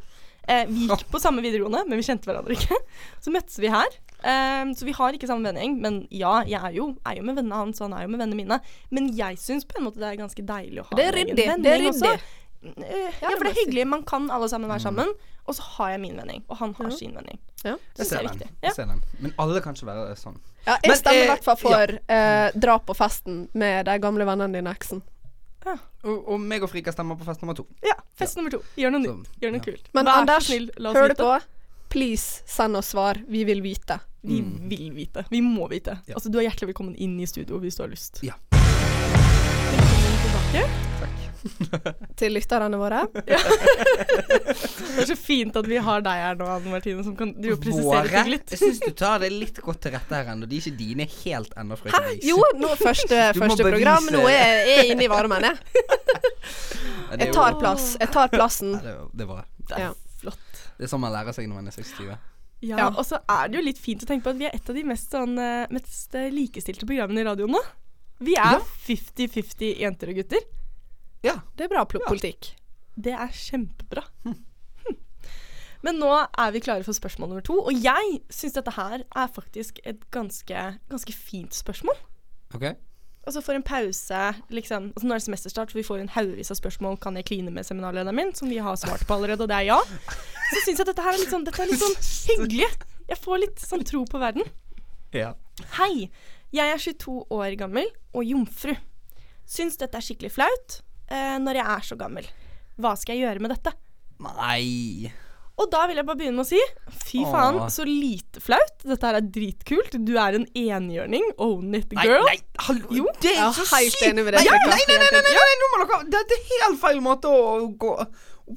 [SPEAKER 3] Eh, vi gikk på samme videregående, men vi kjente hverandre ikke. Så møttes vi her. Eh, så vi har ikke samme vennegjeng. Men ja, jeg er jo, er jo med vennene hans, og han er jo med vennene mine. Men jeg syns på en måte det er ganske deilig å ha
[SPEAKER 5] Det er
[SPEAKER 3] en egen.
[SPEAKER 5] Det
[SPEAKER 3] vennegjeng også. Eh,
[SPEAKER 5] Ja,
[SPEAKER 3] Ja, for det er hyggelig. Man kan alle sammen være sammen. Og så har jeg min mening, og han har sin mening.
[SPEAKER 5] Ja.
[SPEAKER 4] Jeg ser
[SPEAKER 3] er
[SPEAKER 4] den. Jeg ser den. Men alle kan ikke være sånn.
[SPEAKER 5] Ja, jeg
[SPEAKER 4] Men,
[SPEAKER 5] stemmer i
[SPEAKER 4] eh,
[SPEAKER 5] hvert fall for eh, dra på festen med de gamle vennene dine, eksen.
[SPEAKER 4] Og, og meg og Frika stemmer på fest nummer to.
[SPEAKER 3] Ja, fest nummer to. Gjør noe nytt. Gjør noe
[SPEAKER 4] ja.
[SPEAKER 3] kult.
[SPEAKER 5] Men
[SPEAKER 3] Vær
[SPEAKER 5] Anders,
[SPEAKER 3] snill, la oss
[SPEAKER 5] hør du
[SPEAKER 3] vite.
[SPEAKER 5] på? Please, send oss svar. Vi vil vite.
[SPEAKER 3] Vi vil vite. Vi må vite.
[SPEAKER 4] Mm. Ja.
[SPEAKER 3] Altså, du er hjertelig velkommen inn i studio hvis du har lyst.
[SPEAKER 4] Ja.
[SPEAKER 3] Velkommen tilbake.
[SPEAKER 5] Til lytterne våre.
[SPEAKER 3] Det er så fint at vi har deg her nå, Anne Martine, som kan du presisere ting litt.
[SPEAKER 4] Jeg syns du tar det litt godt til rette her ennå. De er ikke dine helt ennå, frøken Meis.
[SPEAKER 5] Jo, nå første, første program. Nå er jeg er inne i varmen, jeg.
[SPEAKER 4] Ja, det
[SPEAKER 5] Jeg tar plass. Jeg tar plassen.
[SPEAKER 4] Ja, det, er- var
[SPEAKER 3] Det er
[SPEAKER 5] Ja.
[SPEAKER 3] flott.
[SPEAKER 4] Det er sånn man lærer seg når man er 26.
[SPEAKER 3] Ja,
[SPEAKER 5] Ja.
[SPEAKER 3] og så er det jo litt fint å tenke på at vi er et av de mest, sånn, eh, mest eh, likestilte programmene i radioen nå. Vi er
[SPEAKER 4] Ja.
[SPEAKER 3] 50-50 jenter og gutter.
[SPEAKER 4] Ja.
[SPEAKER 5] Det er bra politikk.
[SPEAKER 3] Det er kjempebra. Hm. Men nå er vi klare for spørsmål nummer to, og jeg syns dette her er faktisk et ganske, ganske fint spørsmål.
[SPEAKER 4] OK?
[SPEAKER 3] Altså for en pause, liksom altså Nå er det semesterstart, så vi får en haugevis av spørsmål Kan jeg kline med seminarlederen min, som vi har svart på allerede, og det er ja. Så syns jeg dette her er litt sånn, dette er litt sånn hyggelig. Jeg får litt sånn tro på verden.
[SPEAKER 4] Ja.
[SPEAKER 3] Hei, jeg er 22 år gammel og jomfru. Syns dette er skikkelig flaut eh, når jeg er så gammel. Hva skal jeg gjøre med dette?
[SPEAKER 4] Nei
[SPEAKER 3] Og da vil jeg bare begynne med å si fy faen,
[SPEAKER 4] Åh.
[SPEAKER 3] så lite flaut. Dette her er dritkult. Du er en enhjørning. Own it, girl.
[SPEAKER 4] nei, hallo
[SPEAKER 3] Jo,
[SPEAKER 4] Det er
[SPEAKER 5] er
[SPEAKER 4] så sykt Nei,
[SPEAKER 5] Nei,
[SPEAKER 4] nei, nei, nei, nei, nei, nei, nå må dere Det er helt feil måte å gå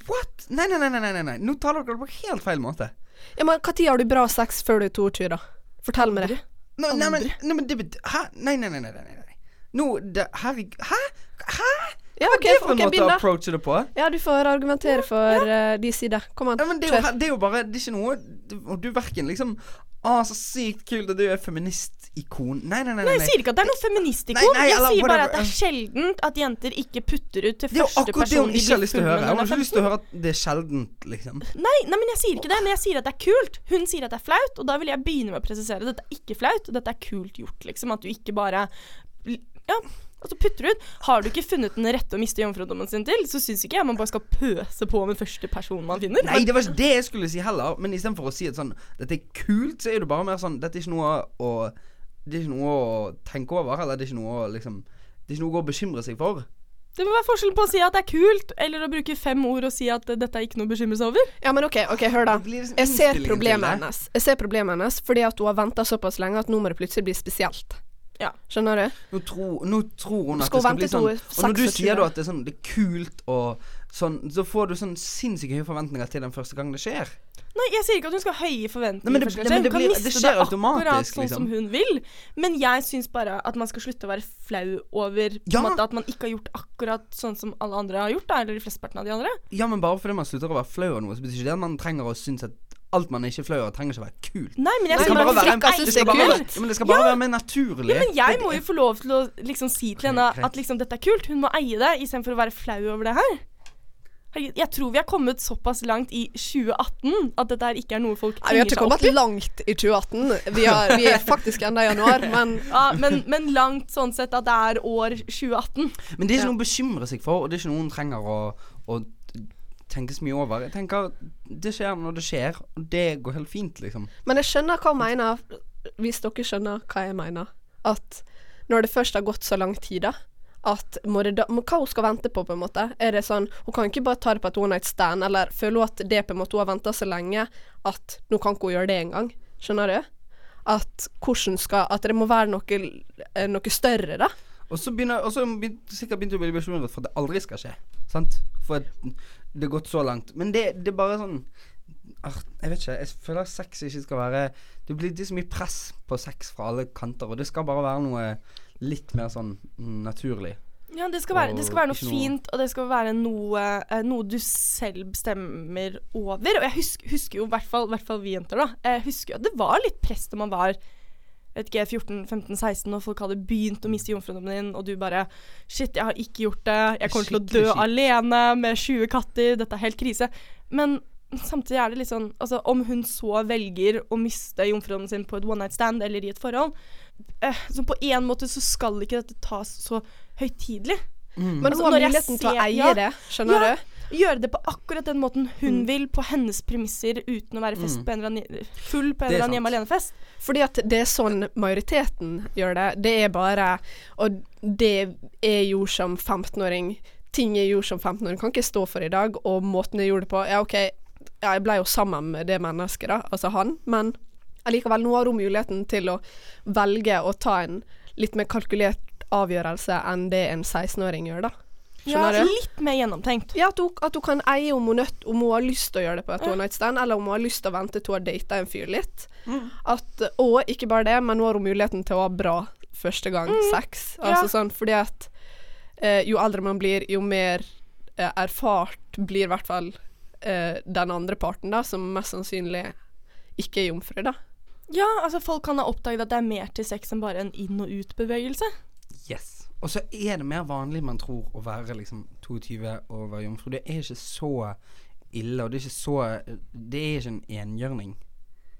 [SPEAKER 4] What? Nei, nei, nei, nei, nei, nei. Nå taler dere på helt feil måte.
[SPEAKER 5] Ja, men Når har du bra sex før du er 22, da? Fortell meg det.
[SPEAKER 4] Nå, nei, men, nei, men det Hæ? Nei, nei, nei, nei, nei, nei. Nå det, Herregud Hæ? Hæ?
[SPEAKER 5] Ja,
[SPEAKER 4] okay,
[SPEAKER 5] det
[SPEAKER 4] er for en måte
[SPEAKER 5] begynn
[SPEAKER 4] å approache det på?
[SPEAKER 5] Ja, du får argumentere for eh, de sider. Kom an.
[SPEAKER 4] Ja, men det er, jo, det er jo bare Det er ikke noe du- Og du verken liksom Å, så sykt kult at du er feministikon. Nei, nei, nei.
[SPEAKER 3] Nei,
[SPEAKER 4] nei,
[SPEAKER 3] jeg sier ikke at det er noe feministikon.
[SPEAKER 4] Nei, nei,
[SPEAKER 3] jeg sier bare at det er sjeldent at jenter ikke putter ut til
[SPEAKER 4] Det er jo
[SPEAKER 3] første
[SPEAKER 4] akkurat det
[SPEAKER 3] person
[SPEAKER 4] hun
[SPEAKER 3] de
[SPEAKER 4] ikke har lyst til å høre. Hun har ikke lyst til å høre at det er sjeldent, liksom.
[SPEAKER 3] Nei, nei, men jeg sier ikke det. Men jeg sier at det er kult. Hun sier at det er flaut, og da vil jeg begynne med å presisere dette er ikke flaut. Dette er kult gjort, liksom. At du ikke bare Ja, altså putter du ut. Har du ikke funnet den rette å miste jomfrudommen sin til, så syns ikke jeg man bare skal pøse på med første person man finner.
[SPEAKER 4] Nei, det var ikke det jeg skulle si heller. Men istedenfor å si at sånn Dette er kult, så er det bare mer sånn Dette er ikke noe å Det er ikke noe å tenke over, eller det er ikke noe å liksom Det er ikke noe å gå og bekymre seg for.
[SPEAKER 3] Det må være forskjell på å si at det er kult, eller å bruke fem ord og si at dette er ikke noe å bekymre seg over.
[SPEAKER 5] Ja, men OK, ok, hør da.
[SPEAKER 4] Blir liksom
[SPEAKER 5] Jeg ser problemet hennes. Jeg ser problemet hennes fordi at hun har venta såpass lenge at nå må det plutselig bli spesielt.
[SPEAKER 3] Ja.
[SPEAKER 5] Skjønner du?
[SPEAKER 4] Nå, tro, nå tror hun at
[SPEAKER 5] Skal
[SPEAKER 4] det skal bli sånn Og når du sier at det er sånn Det er kult og sånn Så får du sånn sinnssyke høye forventninger til den første gang det skjer.
[SPEAKER 3] Nei, jeg sier ikke at hun skal ha høye forventninger.
[SPEAKER 4] Nei, men det-
[SPEAKER 3] først og
[SPEAKER 4] nei, det
[SPEAKER 3] Hun kan
[SPEAKER 4] blir-
[SPEAKER 3] miste
[SPEAKER 4] det skjer
[SPEAKER 3] akkurat sånn
[SPEAKER 4] liksom.
[SPEAKER 3] som hun vil. Men jeg syns bare at man skal slutte å være flau over på
[SPEAKER 4] Ja.
[SPEAKER 3] måte, at man ikke har gjort akkurat sånn som alle andre har gjort, da, eller de flesteparten av de andre.
[SPEAKER 4] Ja, men bare fordi man slutter å være flau over noe, så betyr ikke det at man trenger å synes at alt man er ikke flau av, trenger ikke å være kult.
[SPEAKER 3] Nei, men jeg
[SPEAKER 4] skal
[SPEAKER 3] bare
[SPEAKER 4] være,
[SPEAKER 3] det
[SPEAKER 4] skal bare,
[SPEAKER 5] kult.
[SPEAKER 4] ja, men det skal bare være mer naturlig.
[SPEAKER 3] Ja, men jeg må jo få lov til å liksom si til henne at liksom dette er kult. Hun må eie det, istedenfor å være flau over det her. Jeg tror vi har kommet såpass langt i 2018 at dette her ikke er noe folk
[SPEAKER 5] tier seg opp
[SPEAKER 3] i.
[SPEAKER 5] vi
[SPEAKER 3] har ikke
[SPEAKER 5] kommet langt i 2018. Vi, har, vi er faktisk ennå i januar, men
[SPEAKER 3] Ja, men, men langt sånn sett at det er år 2018.
[SPEAKER 4] Men det er ikke noe å bekymre seg for, og det er ikke noe hun trenger å, å tenke så mye over. Jeg tenker Det skjer når det skjer, og det går helt fint, liksom.
[SPEAKER 5] Men jeg skjønner hva hun mener, hvis dere skjønner hva jeg mener. At når det først har gått så lang tid, da at må det da, må, Hva hun skal vente på, på en måte? Er det sånn Hun kan ikke bare ta det på et one night stand, eller føler hun at det på en måte hun har venta så lenge at nå kan ikke hun gjøre det engang? Skjønner du? At hvordan skal At det må være noe, eh, noe større, da.
[SPEAKER 4] Og så begynner Og så begynner sikkert begynte å bli bekymret for at det aldri skal skje. Sant? For det har gått så langt. Men det, det er bare sånn ah, Jeg vet ikke. Jeg føler at sex ikke skal være Det blir det er så mye press på sex fra alle kanter, og det skal bare være noe litt mer sånn naturlig.
[SPEAKER 3] Ja, det skal være, det skal være noe
[SPEAKER 4] noe-
[SPEAKER 3] fint, og det skal være noe, eh, noe du selv bestemmer over. Og jeg husker, husker jo i hvert fall, hvert fall vi jenter, da. Jeg husker jo at det var litt press da man var vet ikke, 14-15-16 og folk hadde begynt å miste jomfrudommen din, og du bare Shit, jeg har ikke gjort det. Jeg kommer til å dø
[SPEAKER 4] shit.
[SPEAKER 3] alene med 20 katter. Dette er helt krise. Men samtidig er det litt sånn Altså, om hun så velger å miste jomfrudommen sin på et one night stand eller i et forhold, eh, så på en måte så skal ikke dette tas så høytidelig.
[SPEAKER 5] Men
[SPEAKER 3] Altså,
[SPEAKER 5] hun har muligheten til å eie
[SPEAKER 3] ja.
[SPEAKER 5] det, skjønner
[SPEAKER 3] Ja.
[SPEAKER 5] du?
[SPEAKER 3] Gjøre det på akkurat den måten hun vil, på hennes premisser, uten å være fest på en eller annen, full på en
[SPEAKER 4] er
[SPEAKER 3] eller annen hjemme alene-fest.
[SPEAKER 5] Fordi at det er sånn majoriteten gjør det. Det er bare Og det jeg gjorde som 15-åring, ting jeg gjorde som 15-åring, kan ikke stå for i dag. Og måten jeg gjorde det på Ja, OK, ja, jeg ble jo sammen med det mennesket, da, altså han, men allikevel, nå har hun muligheten til å velge å ta en litt mer kalkulert avgjørelse enn det en 16-åring gjør, da.
[SPEAKER 3] Ja,
[SPEAKER 5] du?
[SPEAKER 3] litt mer gjennomtenkt.
[SPEAKER 5] Ja, at hun, at hun kan eie om hun, nødt, om hun har lyst til å gjøre det på et one night stand, eller om hun har lyst til å vente til hun har data en fyr litt. At, og ikke bare det, men nå har hun muligheten til å ha bra første gang sex. Altså
[SPEAKER 3] Ja.
[SPEAKER 5] sånn fordi at eh, jo eldre man blir, jo mer eh, erfart blir i hvert fall eh, den andre parten, da, som mest sannsynlig ikke er jomfru, da.
[SPEAKER 3] Ja, altså folk kan ha oppdaget at det er mer til sex enn bare en inn- og ut-bevegelse.
[SPEAKER 4] Yes. Og så er det mer vanlig man tror å være liksom 22 og være jomfru. Det er ikke så ille, og det er ikke så Det er ikke en enhjørning.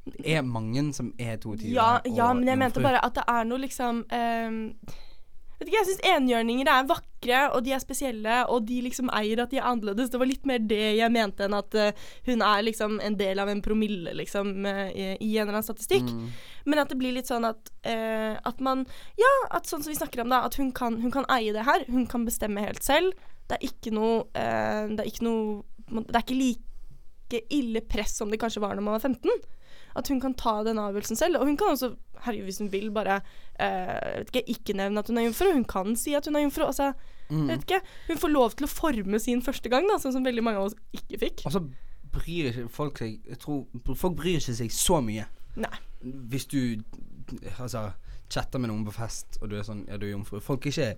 [SPEAKER 4] Det er mange som er 22
[SPEAKER 3] Ja, ja men jeg mente bare at det er noe liksom ehm, Vet ikke, Jeg syns enhjørninger er vakre, og de er spesielle, og de liksom eier at de er annerledes. Det var litt mer det jeg mente enn at uh, hun er liksom en del av en promille, liksom, uh, i, en eller annen statistikk.
[SPEAKER 4] Mm.
[SPEAKER 3] Men at det blir litt sånn at, uh, at man Ja, at sånn som vi snakker om, da, at hun kan, hun kan eie det her. Hun kan bestemme helt selv. Det er ikke noe Det er ikke noe Det er ikke like ille press som det kanskje var når man var 15. At hun kan ta den avgjørelsen selv. Og hun kan også, herregud, hvis hun vil, bare eh, vet ikke, ikke nevne at hun er jomfru. Hun kan si at hun er jomfru. Altså,
[SPEAKER 4] Mm.
[SPEAKER 3] vet ikke, hun får lov til å forme sin første gang, da, sånn som veldig mange av oss ikke fikk.
[SPEAKER 4] Og så bryr ikke folk seg Jeg tror Folk bryr ikke seg så mye.
[SPEAKER 3] Nei.
[SPEAKER 4] Hvis du altså chatter med noen på fest, og du er sånn Ja, du er jomfru. Folk er ikke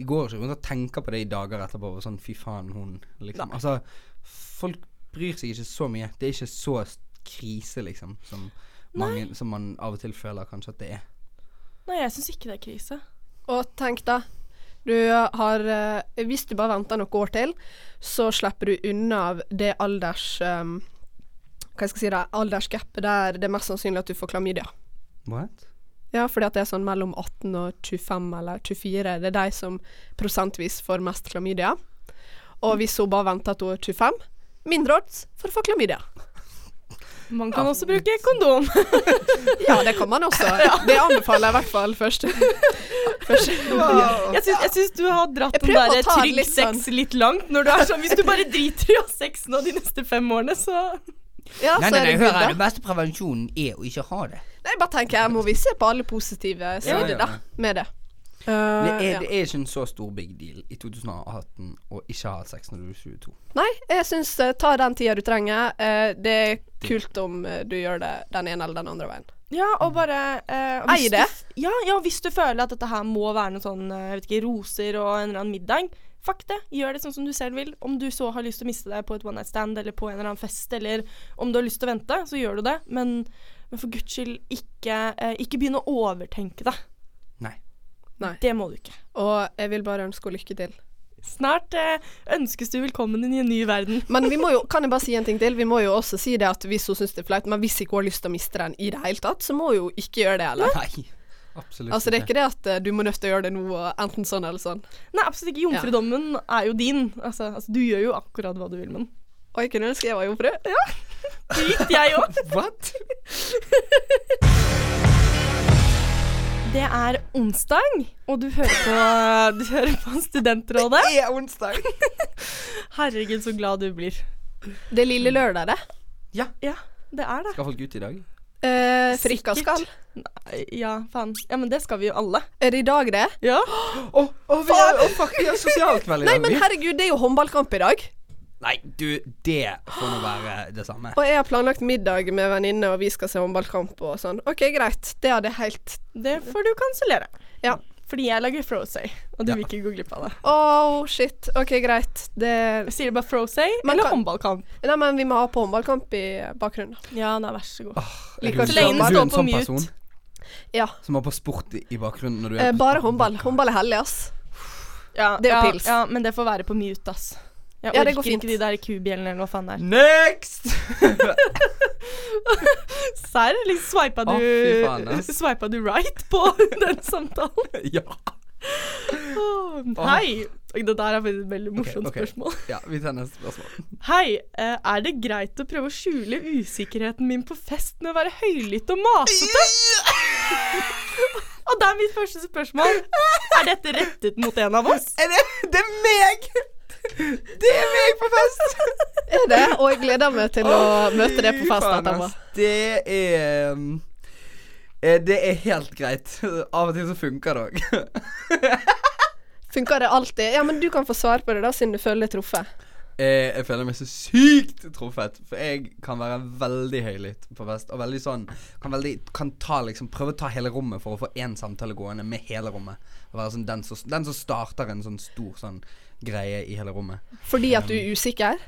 [SPEAKER 4] De går ikke rundt og tenker på det i dager etterpå. Og sånn Fy faen, hun liksom. Altså Folk bryr seg ikke så mye. Det er ikke så krise, liksom, som, mange, som man av og til føler kanskje at det er.
[SPEAKER 3] Nei, jeg syns ikke det er krise.
[SPEAKER 5] Og tenk da, du har eh, Hvis du bare venter noen år til, så slipper du unna av det alders... Um, hva skal jeg si det, aldersgapet der det er mest sannsynlig at du får klamydia.
[SPEAKER 4] What?
[SPEAKER 5] Ja, fordi at det er sånn mellom 18 og 25 eller 24. Det er de som prosentvis får mest klamydia. Og hvis hun bare venter til hun er 25, mindre odds for å få klamydia.
[SPEAKER 3] Man kan også bruke kondom.
[SPEAKER 5] Ja, det kan man også. Det anbefaler jeg i hvert fall først. først.
[SPEAKER 3] Jeg syns, jeg syns du har dratt den
[SPEAKER 5] prøver
[SPEAKER 3] der trygg
[SPEAKER 5] litt sånn.
[SPEAKER 3] sex litt langt. Når du er sånn, Hvis du bare driter i å ha sex nå de neste fem årene, så
[SPEAKER 5] Ja, nei, nei, nei, hør her.
[SPEAKER 4] Den beste prevensjonen er å ikke ha det.
[SPEAKER 5] Nei, bare tenker jeg må vi se på alle positive sider
[SPEAKER 4] ja,
[SPEAKER 5] ja,
[SPEAKER 4] ja.
[SPEAKER 5] med det.
[SPEAKER 4] Det
[SPEAKER 5] Uh,
[SPEAKER 4] er,
[SPEAKER 5] ja.
[SPEAKER 4] det er ikke en så stor big deal i 2018 å ikke ha hatt sex når du er 22.
[SPEAKER 5] Nei, jeg syns uh, ta den tida du trenger. Uh, det er kult om uh, du gjør det den ene eller den andre veien.
[SPEAKER 3] Ja, og bare uh,
[SPEAKER 5] Eie det.
[SPEAKER 3] Du, ja, ja, hvis du føler at dette her må være noe sånn jeg vet ikke, roser og en eller annen middag, fuck det. Gjør det sånn som du selv vil. Om du så har lyst til å miste deg på et one night stand eller på en eller annen fest, eller om du har lyst til å vente, så gjør du det. Men, men for guds skyld, ikke, ikke begynn å overtenke det.
[SPEAKER 4] Nei.
[SPEAKER 3] Det må du ikke.
[SPEAKER 5] Og jeg vil bare ønske henne lykke til.
[SPEAKER 3] Snart eh, ønskes du velkommen inn i en ny verden.
[SPEAKER 5] Men vi må jo, kan jeg bare si en ting til? Vi må jo også si det at hvis hun syns det er flaut, men hvis ikke hun har lyst til å miste den i det hele tatt, så må hun jo ikke gjøre det heller.
[SPEAKER 4] Nei. Absolutt
[SPEAKER 5] Altså Det er ikke det at uh, du må nødt til å gjøre det nå, enten sånn eller sånn.
[SPEAKER 3] Nei, absolutt ikke. Jomfrudommen er jo din. Altså, altså, du gjør jo akkurat hva du vil med den.
[SPEAKER 5] Og jeg kunne ønske jeg var jomfru.
[SPEAKER 3] gikk jeg òg.
[SPEAKER 4] What?
[SPEAKER 3] Det er onsdag, og du hører på, du hører på Studentrådet.
[SPEAKER 4] Det er onsdag.
[SPEAKER 3] Herregud, så glad du blir.
[SPEAKER 5] Det er lille lørdag, det.
[SPEAKER 3] Ja, det er det.
[SPEAKER 4] Skal folk ut i dag?
[SPEAKER 5] Eh, Frikka skal.
[SPEAKER 3] Nei, Ja, faen. Ja, men det skal vi jo alle.
[SPEAKER 5] Er det i dag, det?
[SPEAKER 3] Ja.
[SPEAKER 4] Å, oh, vi er- oh, fuck, vi har sosialkveld i
[SPEAKER 5] Nei, men
[SPEAKER 4] vi.
[SPEAKER 5] herregud, det er jo håndballkamp i dag.
[SPEAKER 4] Nei, du, det får nå være det samme.
[SPEAKER 5] Og jeg har planlagt middag med venninne, og vi skal se håndballkamp og sånn. OK, greit. Det hadde jeg helt
[SPEAKER 3] Det får du kansellere.
[SPEAKER 5] Ja.
[SPEAKER 3] Fordi jeg lager Frosay, og du
[SPEAKER 4] Ja.
[SPEAKER 3] vil ikke gå glipp av det.
[SPEAKER 5] Oh, shit. OK, greit. Det
[SPEAKER 3] sier du bare Frosay eller
[SPEAKER 5] kan-
[SPEAKER 3] håndballkamp.
[SPEAKER 5] Nei, men vi må ha på håndballkamp i bakgrunnen.
[SPEAKER 3] Ja, nei, vær så god.
[SPEAKER 5] Liker
[SPEAKER 3] Så lenge den
[SPEAKER 4] du er
[SPEAKER 3] står
[SPEAKER 4] en
[SPEAKER 3] på
[SPEAKER 4] sånn
[SPEAKER 3] mute.
[SPEAKER 4] person
[SPEAKER 5] Ja.
[SPEAKER 4] som har på sport i, i bakgrunnen når du er
[SPEAKER 5] Eh, bare håndball. Håndball er hellig, ass.
[SPEAKER 3] Ja,
[SPEAKER 5] Det er
[SPEAKER 3] ja,
[SPEAKER 5] pils.
[SPEAKER 3] Ja, men det får være på mute, ass. Jeg
[SPEAKER 5] Ja,
[SPEAKER 3] orker
[SPEAKER 5] det går fint.
[SPEAKER 3] ikke de der kubjellene eller hva faen det er.
[SPEAKER 4] Next!
[SPEAKER 3] Serr? Liksom sveipa du,
[SPEAKER 4] faen, ass.
[SPEAKER 3] du right på den samtalen?
[SPEAKER 4] ja.
[SPEAKER 3] Åh, Hei. Det der er et veldig morsomt
[SPEAKER 4] ok.
[SPEAKER 3] spørsmål.
[SPEAKER 4] Ja, vi tar neste spørsmål.
[SPEAKER 3] Hei, eh, er det greit å prøve å skjule usikkerheten min på fest med å være høylytt og masete? og da er mitt første spørsmål Er dette rettet mot en av oss?
[SPEAKER 4] Er det, det er meg! Det er meg på fest!
[SPEAKER 5] Er det? Og jeg gleder meg til å møte det på fest etterpå.
[SPEAKER 4] Det er um, eh, Det er helt greit. Av og til så funker det òg.
[SPEAKER 5] Funker det alltid? Ja, men du kan få svare på det, da, siden du føler deg truffet.
[SPEAKER 4] Jeg, jeg føler meg så sykt truffet. For jeg kan være veldig høylytt på fest. Og veldig sånn Kan veldig Kan ta liksom prøve å ta hele rommet for å få én samtale gående med hele rommet. Og være sånn den som starter en sånn stor sånn greie i hele rommet.
[SPEAKER 5] Fordi at du er usikker?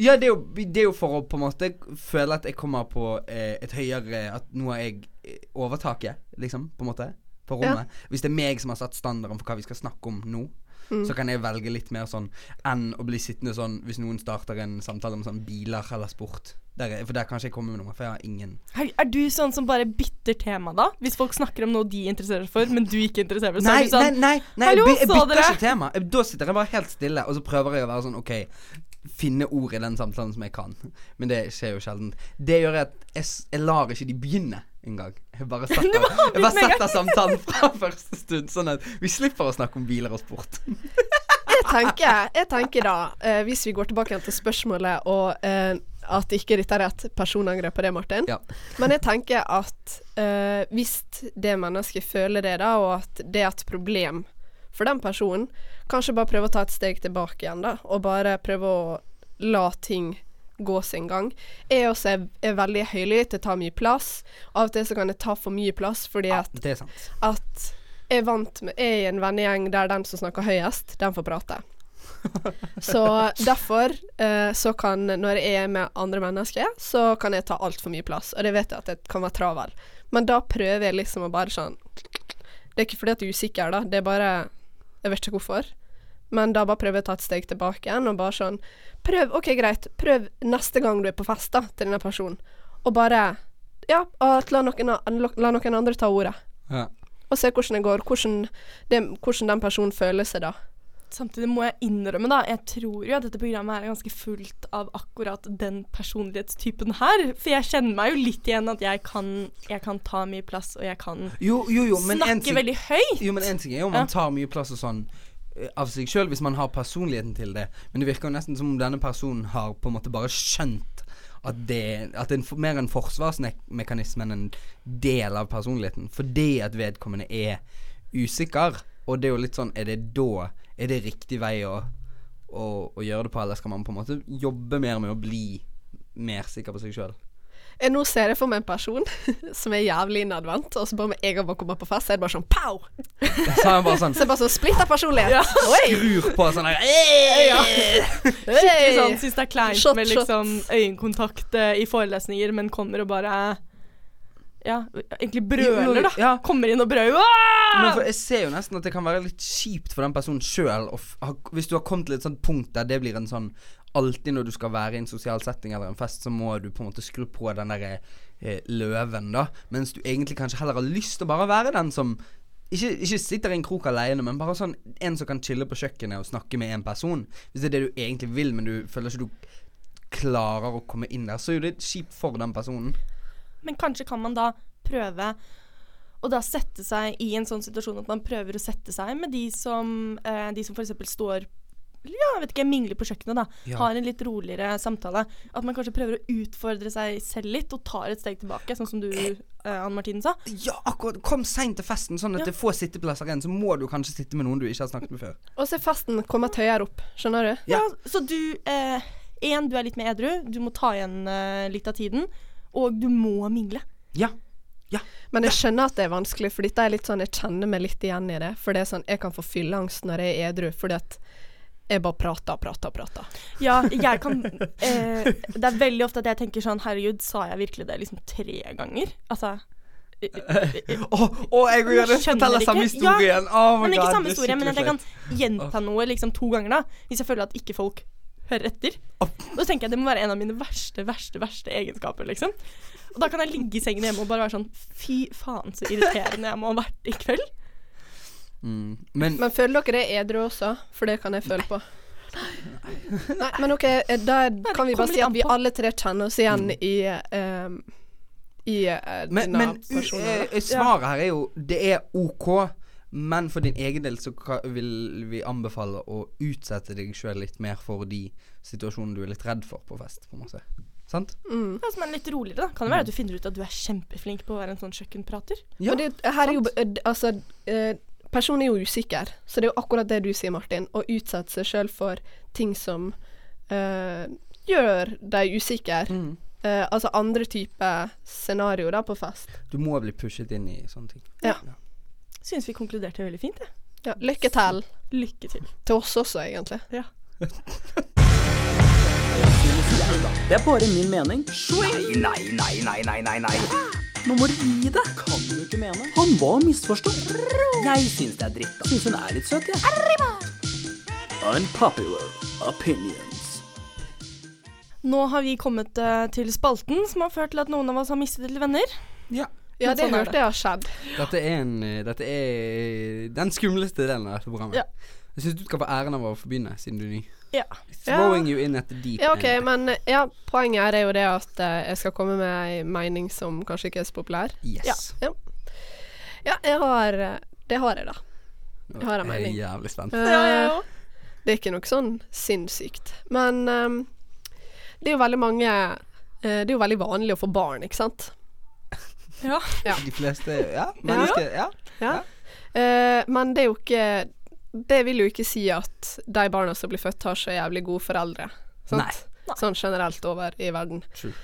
[SPEAKER 4] Ja, det er, jo, det er jo for å på en måte føle at jeg kommer på eh, et høyere At nå har jeg eh, overtaket, liksom, på en måte. På
[SPEAKER 5] Ja.
[SPEAKER 4] Hvis det er meg som har satt standarden for hva vi skal snakke om nå, så kan jeg velge litt mer sånn enn å bli sittende sånn hvis noen starter en samtale om sånn biler eller sport. Der, er- for der kan ikke jeg komme med noe, for jeg har ingen
[SPEAKER 3] Er, er du sånn som bare bytter tema, da? Hvis folk snakker om noe de interesserer seg for, men du ikke interesserer deg for? så
[SPEAKER 4] Nei,
[SPEAKER 3] du sånn,
[SPEAKER 4] nei, nei, nei
[SPEAKER 3] Hallo,
[SPEAKER 4] jeg, jeg bytter
[SPEAKER 3] dere?
[SPEAKER 4] ikke tema. Da sitter jeg bare helt stille, og så prøver jeg å være sånn OK, finne ord i den samtalen som jeg kan. Men det skjer jo sjelden. Det gjør at jeg, jeg lar ikke de begynne engang. Jeg bare setter, setter samtalen fra første stund, sånn at vi slipper å snakke om biler og sport.
[SPEAKER 5] Jeg tenker, jeg tenker da, eh, hvis vi går tilbake igjen til spørsmålet, og eh, at ikke dette er et personangrep på det, Martin.
[SPEAKER 4] Ja.
[SPEAKER 5] Men jeg tenker at eh, hvis det mennesket føler det, da, og at det er et problem for den personen, kanskje bare prøve å ta et steg tilbake igjen, da, og bare prøve å la ting gå sin gang. Jeg også er, er veldig høylytt, jeg tar mye plass. Av og til så kan jeg ta for mye plass fordi at
[SPEAKER 4] Det er sant.
[SPEAKER 5] at jeg vant med Jeg er i en vennegjeng der den som snakker høyest, den får prate. Så derfor eh, så kan Når jeg er med andre mennesker, så kan jeg ta altfor mye plass. Og det vet jeg at jeg kan være travel. Men da prøver jeg liksom å bare sånn Det er ikke fordi at jeg er usikker, da. Det er bare Jeg vet ikke hvorfor. Men da bare prøver jeg å ta et steg tilbake igjen og bare sånn Prøv, OK, greit. Prøv neste gang du er på fest, da, til denne personen. Og bare Ja, at la noen, la noen andre ta ordet
[SPEAKER 4] Ja.
[SPEAKER 5] og se hvordan det går. Hvordan, det, hvordan den personen føler seg da.
[SPEAKER 3] Samtidig må jeg innrømme, da, jeg tror jo at dette programmet er ganske fullt av akkurat den personlighetstypen her. For jeg kjenner meg jo litt igjen at jeg kan, jeg kan ta mye plass, og jeg kan
[SPEAKER 4] Jo, jo, jo,
[SPEAKER 3] snakke
[SPEAKER 4] ting
[SPEAKER 3] veldig høyt.
[SPEAKER 4] Jo, men en ting er jo om man tar mye plass og sånn av seg sjøl, hvis man har personligheten til det. Men det virker jo nesten som om denne personen har på en måte bare skjønt at det At det er mer en forsvarsmekanisme enn en del av personligheten. Fordi at vedkommende er usikker. Og det er jo litt sånn Er det da Er det riktig vei å, å, å gjøre det på, eller skal man på en måte jobbe mer med å bli mer sikker på seg sjøl?
[SPEAKER 5] Nå ser jeg for meg en person som er jævlig innadvendt, og så bare med en gang man kommer på fest, så er det bare sånn pow!
[SPEAKER 4] Så er det bare sånn
[SPEAKER 5] Så bare sånn splitter personlighet. Ja.
[SPEAKER 4] Skrur på sånn her
[SPEAKER 3] Skikkelig sånn syns det er kleint
[SPEAKER 5] Shot,
[SPEAKER 3] med liksom øyekontakt eh, i forelesninger, men kommer og bare Ja, egentlig brøler, da.
[SPEAKER 4] Ja.
[SPEAKER 3] Kommer inn og brøler.
[SPEAKER 4] For jeg ser jo nesten at det kan være litt kjipt for den personen sjøl Hvis du har kommet til et sånt punkt der det blir en sånn Alltid når du skal være i en sosial setting eller en fest, så må du på en måte skru på den derre eh, løven, da. Mens du egentlig kanskje heller har lyst til å bare være den som ikke, ikke sitter i en krok alene, men bare sånn en som kan chille på kjøkkenet og snakke med en person. Hvis det er det du egentlig vil, men du føler ikke du klarer å komme inn der, så er det kjipt for den personen.
[SPEAKER 3] Men kanskje kan man da prøve å da sette seg i en sånn situasjon at man prøver å sette seg med de som, eh, de som f.eks. står ja, jeg vet ikke, mingler på kjøkkenet, da.
[SPEAKER 4] Ja.
[SPEAKER 3] Har en litt roligere samtale. At man kanskje prøver å utfordre seg selv litt, og tar et steg tilbake, sånn som du, eh, Anne Martine, sa.
[SPEAKER 4] Ja, akkurat. Kom seint til festen, sånn at
[SPEAKER 3] Ja.
[SPEAKER 4] det får sitteplasser igjen. Så må du kanskje sitte med noen du ikke har snakket med før.
[SPEAKER 5] Og så er festen kommet høyere opp, skjønner du?
[SPEAKER 4] Ja.
[SPEAKER 3] Ja, så du eh, En, du er litt mer edru. Du må ta igjen eh, litt av tiden. Og du må mingle.
[SPEAKER 4] Ja.
[SPEAKER 5] Men jeg skjønner at det er vanskelig, for dette er litt sånn Jeg kjenner meg litt igjen i det. For det er sånn Jeg kan få fylleangst når jeg er edru, fordi at jeg bare prater og prater og prater.
[SPEAKER 3] Ja, jeg kan eh, Det er veldig ofte at jeg tenker sånn Herregud, sa jeg virkelig det liksom tre ganger? Altså
[SPEAKER 4] Å, å, jeg vil gjerne fortelle
[SPEAKER 3] samme historie
[SPEAKER 4] samme Ja, Oh my
[SPEAKER 3] Men ikke
[SPEAKER 4] God,
[SPEAKER 3] samme historie, men at jeg kan gjenta noe liksom to ganger, da. Hvis jeg føler at ikke folk hører etter. Da tenker jeg det må være en av mine verste, verste, verste egenskaper, liksom. Og da kan jeg ligge i sengen hjemme og bare være sånn Fy faen, så irriterende jeg må ha vært i kveld.
[SPEAKER 4] Mm. Men
[SPEAKER 5] Men føler dere det edru også? For det kan jeg føle på. Nei, men OK, eh, da kan vi bare si at vi alle tre kjenner oss igjen i um, I eh,
[SPEAKER 4] Men,
[SPEAKER 5] denne
[SPEAKER 4] men
[SPEAKER 5] personen.
[SPEAKER 4] eh, svaret her er jo Det er OK, men for din egen del så vil vi anbefale å utsette deg sjøl litt mer for de situasjonene du er litt redd for på fest, på en måte. Sant?
[SPEAKER 5] Mm.
[SPEAKER 3] Ja, som er litt roligere, da. Kan det være at du finner ut at du er kjempeflink på å være en sånn kjøkkenprater?
[SPEAKER 4] Ja.
[SPEAKER 5] Det, her er jo Altså, personen er jo usikker, så det er jo akkurat det du sier, Martin. Å utsette seg sjøl for ting som uh, gjør deg usikker.
[SPEAKER 4] Mm.
[SPEAKER 5] Uh, altså andre typer scenario da på fest.
[SPEAKER 4] Du må bli pushet inn i sånne ting.
[SPEAKER 5] Ja.
[SPEAKER 3] Syns vi konkluderte veldig fint, jeg.
[SPEAKER 5] Ja, lykke til.
[SPEAKER 3] Lykke til.
[SPEAKER 5] Til oss også, egentlig. Ja.
[SPEAKER 6] Det er bare min mening. Nei, nei, nei, nei, nei, nei. Nå må du gi deg. Kan du ikke mene? Han var misforstått. Jeg syns det er dritt. da. Syns hun er litt søt, jeg. Unpopular opinions.
[SPEAKER 3] Nå har vi kommet eh, til spalten som har ført til at noen av oss har mistet litt venner.
[SPEAKER 4] Ja.
[SPEAKER 5] Ja,
[SPEAKER 3] Men
[SPEAKER 5] det
[SPEAKER 3] sånn er
[SPEAKER 5] hørte jeg har skjedd.
[SPEAKER 4] Dette er, en, eh, dette er den skumleste delen av dette programmet.
[SPEAKER 3] Ja.
[SPEAKER 4] Jeg syns du skal få æren av å få begynne, siden du er ny.
[SPEAKER 3] Ja.
[SPEAKER 4] Throwing you in at the deep
[SPEAKER 5] Ja, OK,
[SPEAKER 4] end.
[SPEAKER 5] men ja, poenget her er jo det at eh, jeg skal komme med ei mening som kanskje ikke er så populær.
[SPEAKER 4] Yes.
[SPEAKER 5] Ja, jeg har eh, Det har jeg, da. Jeg har en
[SPEAKER 4] Jeg er jævlig spent.
[SPEAKER 5] Eh, Det er ikke noe sånn sinnssykt. Men ehm, det er jo veldig mange eh, Det er jo veldig vanlig å få barn, ikke sant?
[SPEAKER 3] Ja.
[SPEAKER 5] Ja.
[SPEAKER 4] De fleste Ja, mennesker Ja.
[SPEAKER 5] Ja. Eh, men det er jo ikke Det vil jo ikke si at de barna som blir født, har så jævlig gode foreldre. Sant?
[SPEAKER 4] Nei.
[SPEAKER 5] Sånn generelt over i verden.
[SPEAKER 4] True.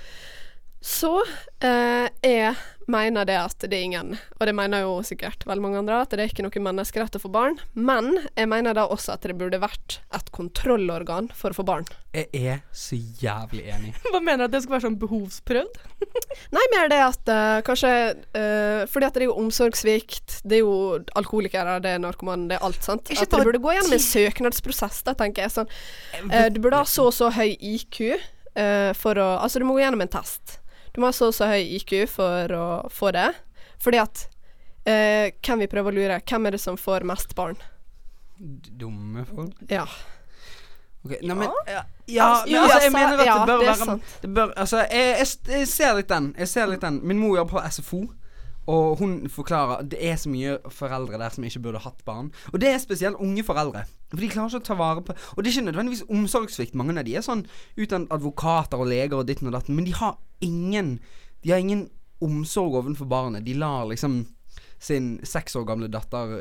[SPEAKER 5] Så eh, jeg mener det at det er ingen, og det mener jo sikkert veldig mange andre, at det er ikke noe menneskerett å få barn. Men jeg mener da også at det burde vært et kontrollorgan for å få barn.
[SPEAKER 4] Jeg er så jævlig enig.
[SPEAKER 3] Hva mener du at det skal være sånn behovsprøvd?
[SPEAKER 5] Nei, mer det at eh, kanskje eh, Fordi at det er jo omsorgssvikt, det er jo alkoholikere, det er narkomane, det er alt, sant.
[SPEAKER 4] Ikke
[SPEAKER 5] at det burde gå gjennom en søknadsprosess, da, tenker jeg. Sånn, eh, du burde ha så og så høy IQ eh, for å Altså, du må gå gjennom en test. Du må ha så og så høy IQ for å få det. Fordi at eh, Hvem vi prøver å lure? Hvem er det som får mest barn?
[SPEAKER 4] D- Dumme folk.
[SPEAKER 5] Ja.
[SPEAKER 4] Okay. Nei, men Ja, ja men altså, jeg
[SPEAKER 5] altså,
[SPEAKER 4] mener at det bør være det bør, Altså, jeg, jeg, jeg ser litt den. Jeg ser litt den. Min mor jobber på SFO. Og hun forklarer at det er så mye foreldre der som ikke burde hatt barn. Og det er spesielt unge foreldre. For de klarer ikke å ta vare på Og det er ikke nødvendigvis omsorgssvikt. Mange av de er sånn utdannet advokater og leger og ditten og datten, men de har ingen De har ingen omsorg overfor barnet. De lar liksom sin seks år gamle datter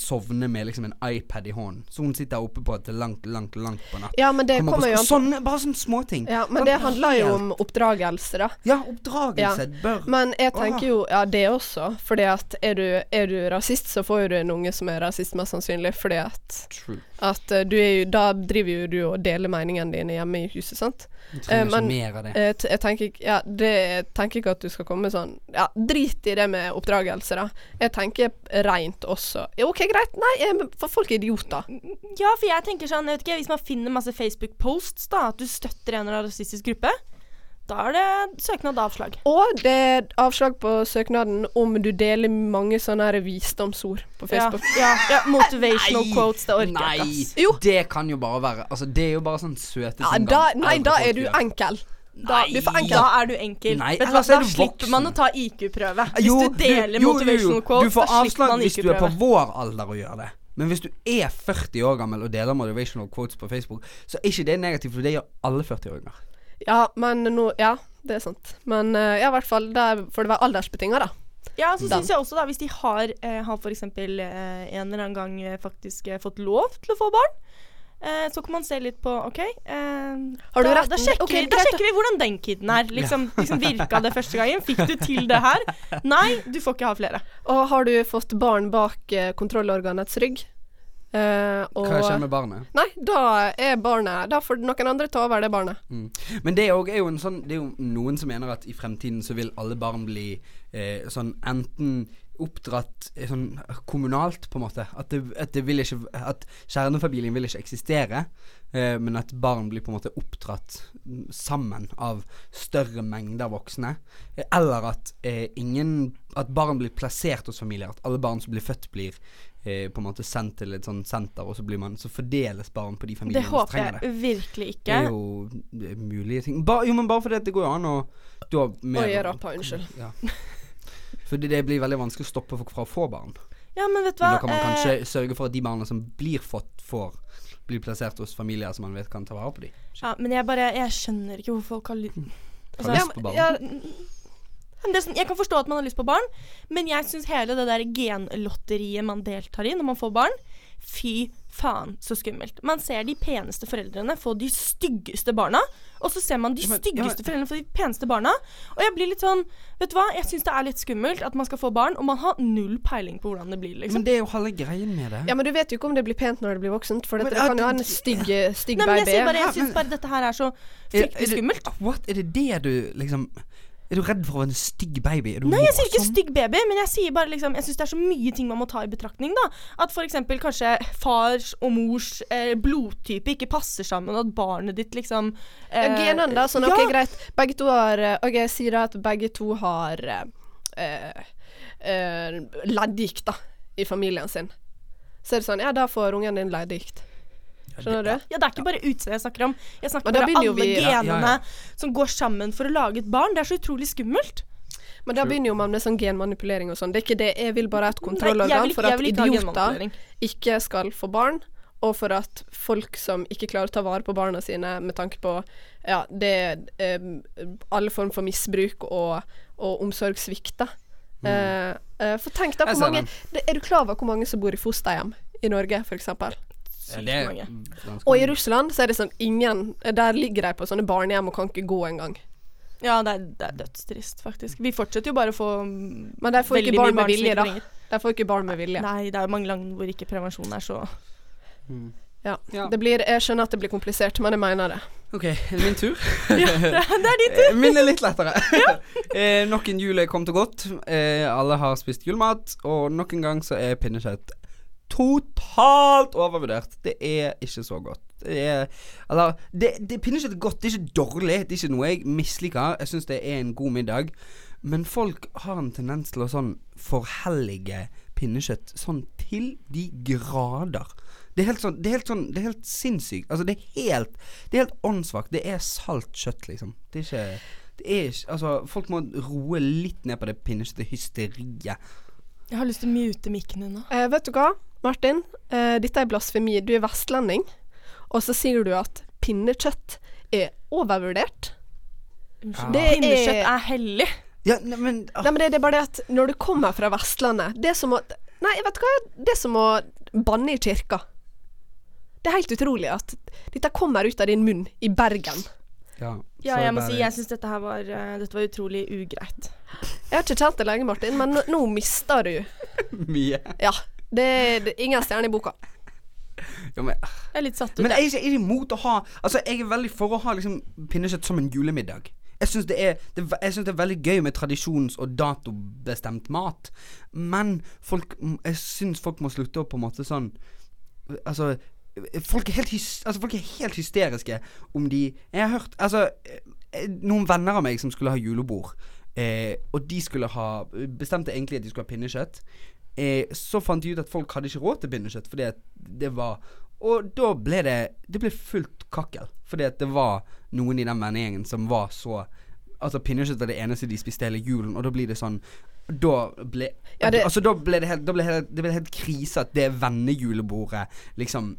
[SPEAKER 4] sovne med liksom en iPad i hånden. Så hun sitter oppe på til langt, langt, langt på natt.
[SPEAKER 5] ja, men det
[SPEAKER 4] Kommer
[SPEAKER 5] kommer jo an
[SPEAKER 4] Sånne, bare sånne småting.
[SPEAKER 5] ja, Men
[SPEAKER 4] Sånn
[SPEAKER 5] det handler jo om oppdragelse, da.
[SPEAKER 4] Ja, oppdragelse bør
[SPEAKER 5] Men jeg tenker jo Ja, det også. Fordi at er du, er du rasist, så får jo du en unge som er rasist, mest sannsynlig. Fordi at,
[SPEAKER 4] True.
[SPEAKER 5] At eh, du er jo Da driver jo du og deler meningene dine hjemme i huset, sant.
[SPEAKER 4] Du trenger
[SPEAKER 5] Eh,
[SPEAKER 4] ikke mer av det.
[SPEAKER 5] Eh, t- jeg tenker Ja, det jeg tenker ikke at du skal komme sånn Ja, drit i det med oppdragelse, da. Jeg tenker reint også. Ja, OK, greit. Nei, jeg, for folk er idioter.
[SPEAKER 3] Ja, for jeg tenker sånn, jeg vet ikke, hvis man finner masse Facebook-posts, da, at du støtter en eller annen rasistisk gruppe, da er det søknad avslag.
[SPEAKER 5] Og det er avslag på søknaden om du deler mange sånne her visdomsord på Facebook.
[SPEAKER 3] ja, ja, motivational
[SPEAKER 4] Nei,
[SPEAKER 3] quotes, det orker jeg ikke, Nei,
[SPEAKER 5] Jo.
[SPEAKER 4] det kan jo bare være Altså, det er jo bare sånn søte
[SPEAKER 5] Ja, da, nei, da er du enkel. Da, du for enkel.
[SPEAKER 3] Da er du enkel.
[SPEAKER 4] Nei,
[SPEAKER 3] Vet du hva, da slipper man å ta IQ-prøve. Hvis
[SPEAKER 4] Jo,
[SPEAKER 3] du deler
[SPEAKER 4] jo, jo, jo.
[SPEAKER 3] motivational quotes,
[SPEAKER 4] Du får
[SPEAKER 3] da slipper
[SPEAKER 4] avslag
[SPEAKER 3] man
[SPEAKER 4] hvis du er på vår alder å gjøre det. Men hvis du er 40 år gammel og deler motivational quotes på Facebook, så er ikke det negativt, for det gjør alle 40-åringer.
[SPEAKER 5] Ja, men nå Ja, det er sant. Men eh, ja, i hvert fall der får det være aldersbetinga, da.
[SPEAKER 3] Ja, så
[SPEAKER 5] Den.
[SPEAKER 3] syns jeg også, da, hvis de har, eh, har f.eks. Eh, en eller annen gang eh, faktisk eh, fått lov til å få barn, eh, så kan man se litt på OK eh,
[SPEAKER 5] Har du
[SPEAKER 3] da,
[SPEAKER 5] retten?
[SPEAKER 3] Da sjekker,
[SPEAKER 5] Ok,
[SPEAKER 3] da
[SPEAKER 5] greit, da.
[SPEAKER 3] sjekker vi hvordan den kiden er. Liksom, liksom Virka det første gangen? Fikk du til det her? Nei, du får ikke ha flere.
[SPEAKER 5] Og har du fått barn bak eh, kontrollorganets rygg? Og
[SPEAKER 4] Hva skjer med barnet?
[SPEAKER 5] Nei, da er barnet Da får noen andre ta over det barnet.
[SPEAKER 4] Mm. Men det er òg- er jo en sånn Det er jo noen som mener at i fremtiden så vil alle barn bli eh, sånn enten oppdratt eh, sånn kommunalt, på en måte. At det, at det vil ikke At kjernefamilien vil ikke eksistere. Eh, men at barn blir på en måte oppdratt mm, sammen av større mengder voksne. Eh, eller at eh, ingen At barn blir plassert hos familier. At alle barn som blir født, blir eh, på en måte sendt til et sånt senter, og så blir man Så fordeles barn på de familiene som trenger det.
[SPEAKER 3] Det håper jeg virkelig ikke.
[SPEAKER 4] Det er jo det er mulige ting. Ba, jo, men bare fordi at det går jo an å da,
[SPEAKER 5] Oi, jeg rappa, unnskyld.
[SPEAKER 4] Ja. Fordi det blir veldig vanskelig å stoppe folk fra å få barn.
[SPEAKER 3] Ja, men vet du
[SPEAKER 4] Men
[SPEAKER 3] hva?
[SPEAKER 4] da kan man
[SPEAKER 3] Eh,
[SPEAKER 4] kanskje sørge for at de barna som blir fått, får blir plassert hos familier som man vet kan ta vare på dem.
[SPEAKER 3] ja, men jeg bare Jeg skjønner ikke hvorfor folk har lyst
[SPEAKER 4] Har lyst på barn.
[SPEAKER 3] Ja, men det er sånn, jeg kan forstå at man har lyst på barn, men jeg syns hele det der genlotteriet man deltar i når man får barn, fy faen så skummelt. Man ser de peneste foreldrene få de styggeste barna, og så ser man de
[SPEAKER 4] men-
[SPEAKER 3] styggeste foreldrene få de peneste barna. Og jeg blir litt sånn Vet du hva, jeg syns det er litt skummelt at man skal få barn, og man har null peiling på hvordan det blir, liksom.
[SPEAKER 4] Men det er jo halve greien med det.
[SPEAKER 5] Ja, men du vet jo ikke om det blir pent når det blir voksent, for
[SPEAKER 4] Men
[SPEAKER 5] dette
[SPEAKER 4] ja,
[SPEAKER 5] kan jo ha en stygg, stygg
[SPEAKER 3] Nei, men jeg
[SPEAKER 5] baby.
[SPEAKER 3] sier bare, jeg syns bare dette her er så
[SPEAKER 4] Er- er
[SPEAKER 3] fryktelig
[SPEAKER 4] det-
[SPEAKER 3] skummelt.
[SPEAKER 4] What? Er det det du liksom Er du redd for en stygg baby? Er du
[SPEAKER 3] Nei, jeg sier ikke stygg baby, men jeg sier bare liksom Jeg syns det er så mye ting man må ta i betraktning, da. At f.eks. kanskje fars og mors eh, blodtype ikke passer sammen, og at barnet ditt liksom
[SPEAKER 5] Ja,
[SPEAKER 3] eh,
[SPEAKER 5] genene, da. Sånn,
[SPEAKER 3] ja.
[SPEAKER 5] ok, greit. Begge to har eh, OK, jeg sier at begge to har eh, eh, eh, leddgikt, da, i familien sin. Så er det sånn Ja, da får ungen din leddgikt. Skjønner du?
[SPEAKER 3] Ja, det er ikke bare utseendet jeg snakker om. Jeg snakker
[SPEAKER 5] om
[SPEAKER 3] bare alle
[SPEAKER 5] vi-
[SPEAKER 3] genene
[SPEAKER 4] ja, ja.
[SPEAKER 3] som går sammen for å lage et barn. Det er så utrolig skummelt.
[SPEAKER 5] Men da begynner jo man med sånn genmanipulering og sånn. Det er ikke det. Jeg vil bare ha et kontrollorgan for at
[SPEAKER 3] ikke
[SPEAKER 5] idioter ikke skal få barn, og for at folk som ikke klarer å ta vare på barna sine med tanke på ja, det eh, alle form for misbruk og, og omsorgssvikt, da. Mm. eh, for tenk da. Hvor mange det, Er du klar over hvor mange som bor i fosterhjem i Norge?
[SPEAKER 4] Ja, det
[SPEAKER 3] mange.
[SPEAKER 5] Og i Russland så er det sånn ingen Der ligger de på sånne barnehjem og kan ikke gå engang.
[SPEAKER 3] Ja, det er, det er dødstrist, faktisk. Vi fortsetter jo bare å få
[SPEAKER 5] Men de får ikke barn med vilje, da. De får ikke barn med vilje.
[SPEAKER 3] Nei, det er jo mange land hvor ikke prevensjon er så
[SPEAKER 5] Ja.
[SPEAKER 4] Ja.
[SPEAKER 5] Det blir, jeg skjønner at det blir komplisert, men jeg mener det.
[SPEAKER 4] OK, er det min tur?
[SPEAKER 3] Det er din tur!
[SPEAKER 4] Eh, Min er litt lettere. eh, nok en jul er kommet og gått. Eh, alle har spist julemat, og nok en gang så er pinnekjøtt totalt overvurdert. Det er ikke så godt. Det er Eller, det, det pinnekjøtt er godt, det er ikke dårlig. Det er ikke noe jeg misliker. Jeg syns det er en god middag. Men folk har en tendens til å sånn forhellige pinnekjøtt sånn til de grader. Det er helt sånn Det er helt sånn Det er helt sinnssykt. Altså, det er helt Det er helt åndssvakt. Det er salt kjøtt, liksom. Det er ikke det er ikke Altså, folk må roe litt ned på det pinnekjøttet-hysteriet.
[SPEAKER 3] Jeg har lyst til å mute mikken din nå.
[SPEAKER 5] Eh, vet du hva, Martin? Eh, dette er blasfemi. Du er vestlending, og så sier du at pinnekjøtt er overvurdert.
[SPEAKER 3] Ja.
[SPEAKER 5] Det
[SPEAKER 3] Pinnekjøtt
[SPEAKER 5] er-
[SPEAKER 3] er hellig.
[SPEAKER 4] Ja, nei, men ah,
[SPEAKER 5] Nei, men det, det er bare det at når du kommer fra Vestlandet Det er som å Nei, vet du hva? Det er som å banne i kirka. Det er helt utrolig at dette kommer ut av din munn i Bergen.
[SPEAKER 4] Ja,
[SPEAKER 3] Ja, jeg må
[SPEAKER 4] bare-
[SPEAKER 3] si jeg syns dette her var eh, Dette var utrolig ugreit.
[SPEAKER 5] Jeg har ikke kjent det lenge, Martin, men nå, nå mister du
[SPEAKER 4] Mye.
[SPEAKER 5] Ja. Det er ingen stjerne i boka.
[SPEAKER 4] Ja, men
[SPEAKER 3] Jeg er litt satt ut.
[SPEAKER 4] Men
[SPEAKER 3] jeg.
[SPEAKER 4] er ikke imot å ha Altså, jeg er veldig for å ha liksom pinnekjøtt som en julemiddag. Jeg syns det, det, det er veldig gøy med tradisjons- og datobestemt mat. Men folk Jeg syns folk må slutte å på en måte sånn Altså Folk er helt, altså, folk er helt hysteriske om de Jeg har hørt Altså, eh, noen venner av meg som skulle ha julebord, eh, og de skulle ha Bestemte egentlig at de skulle ha pinnekjøtt. Eh, så fant de ut at folk hadde ikke råd til pinnekjøtt, fordi at det var Og da ble det Det ble fullt kakkel. Fordi at det var noen i den vennegjengen som var så Altså pinnekjøtt var det eneste de spiste hele julen, og da blir det sånn Da ble
[SPEAKER 5] Ja, det-
[SPEAKER 4] Altså da ble det helt Da ble helt, det ble helt krise at det vennejulebordet liksom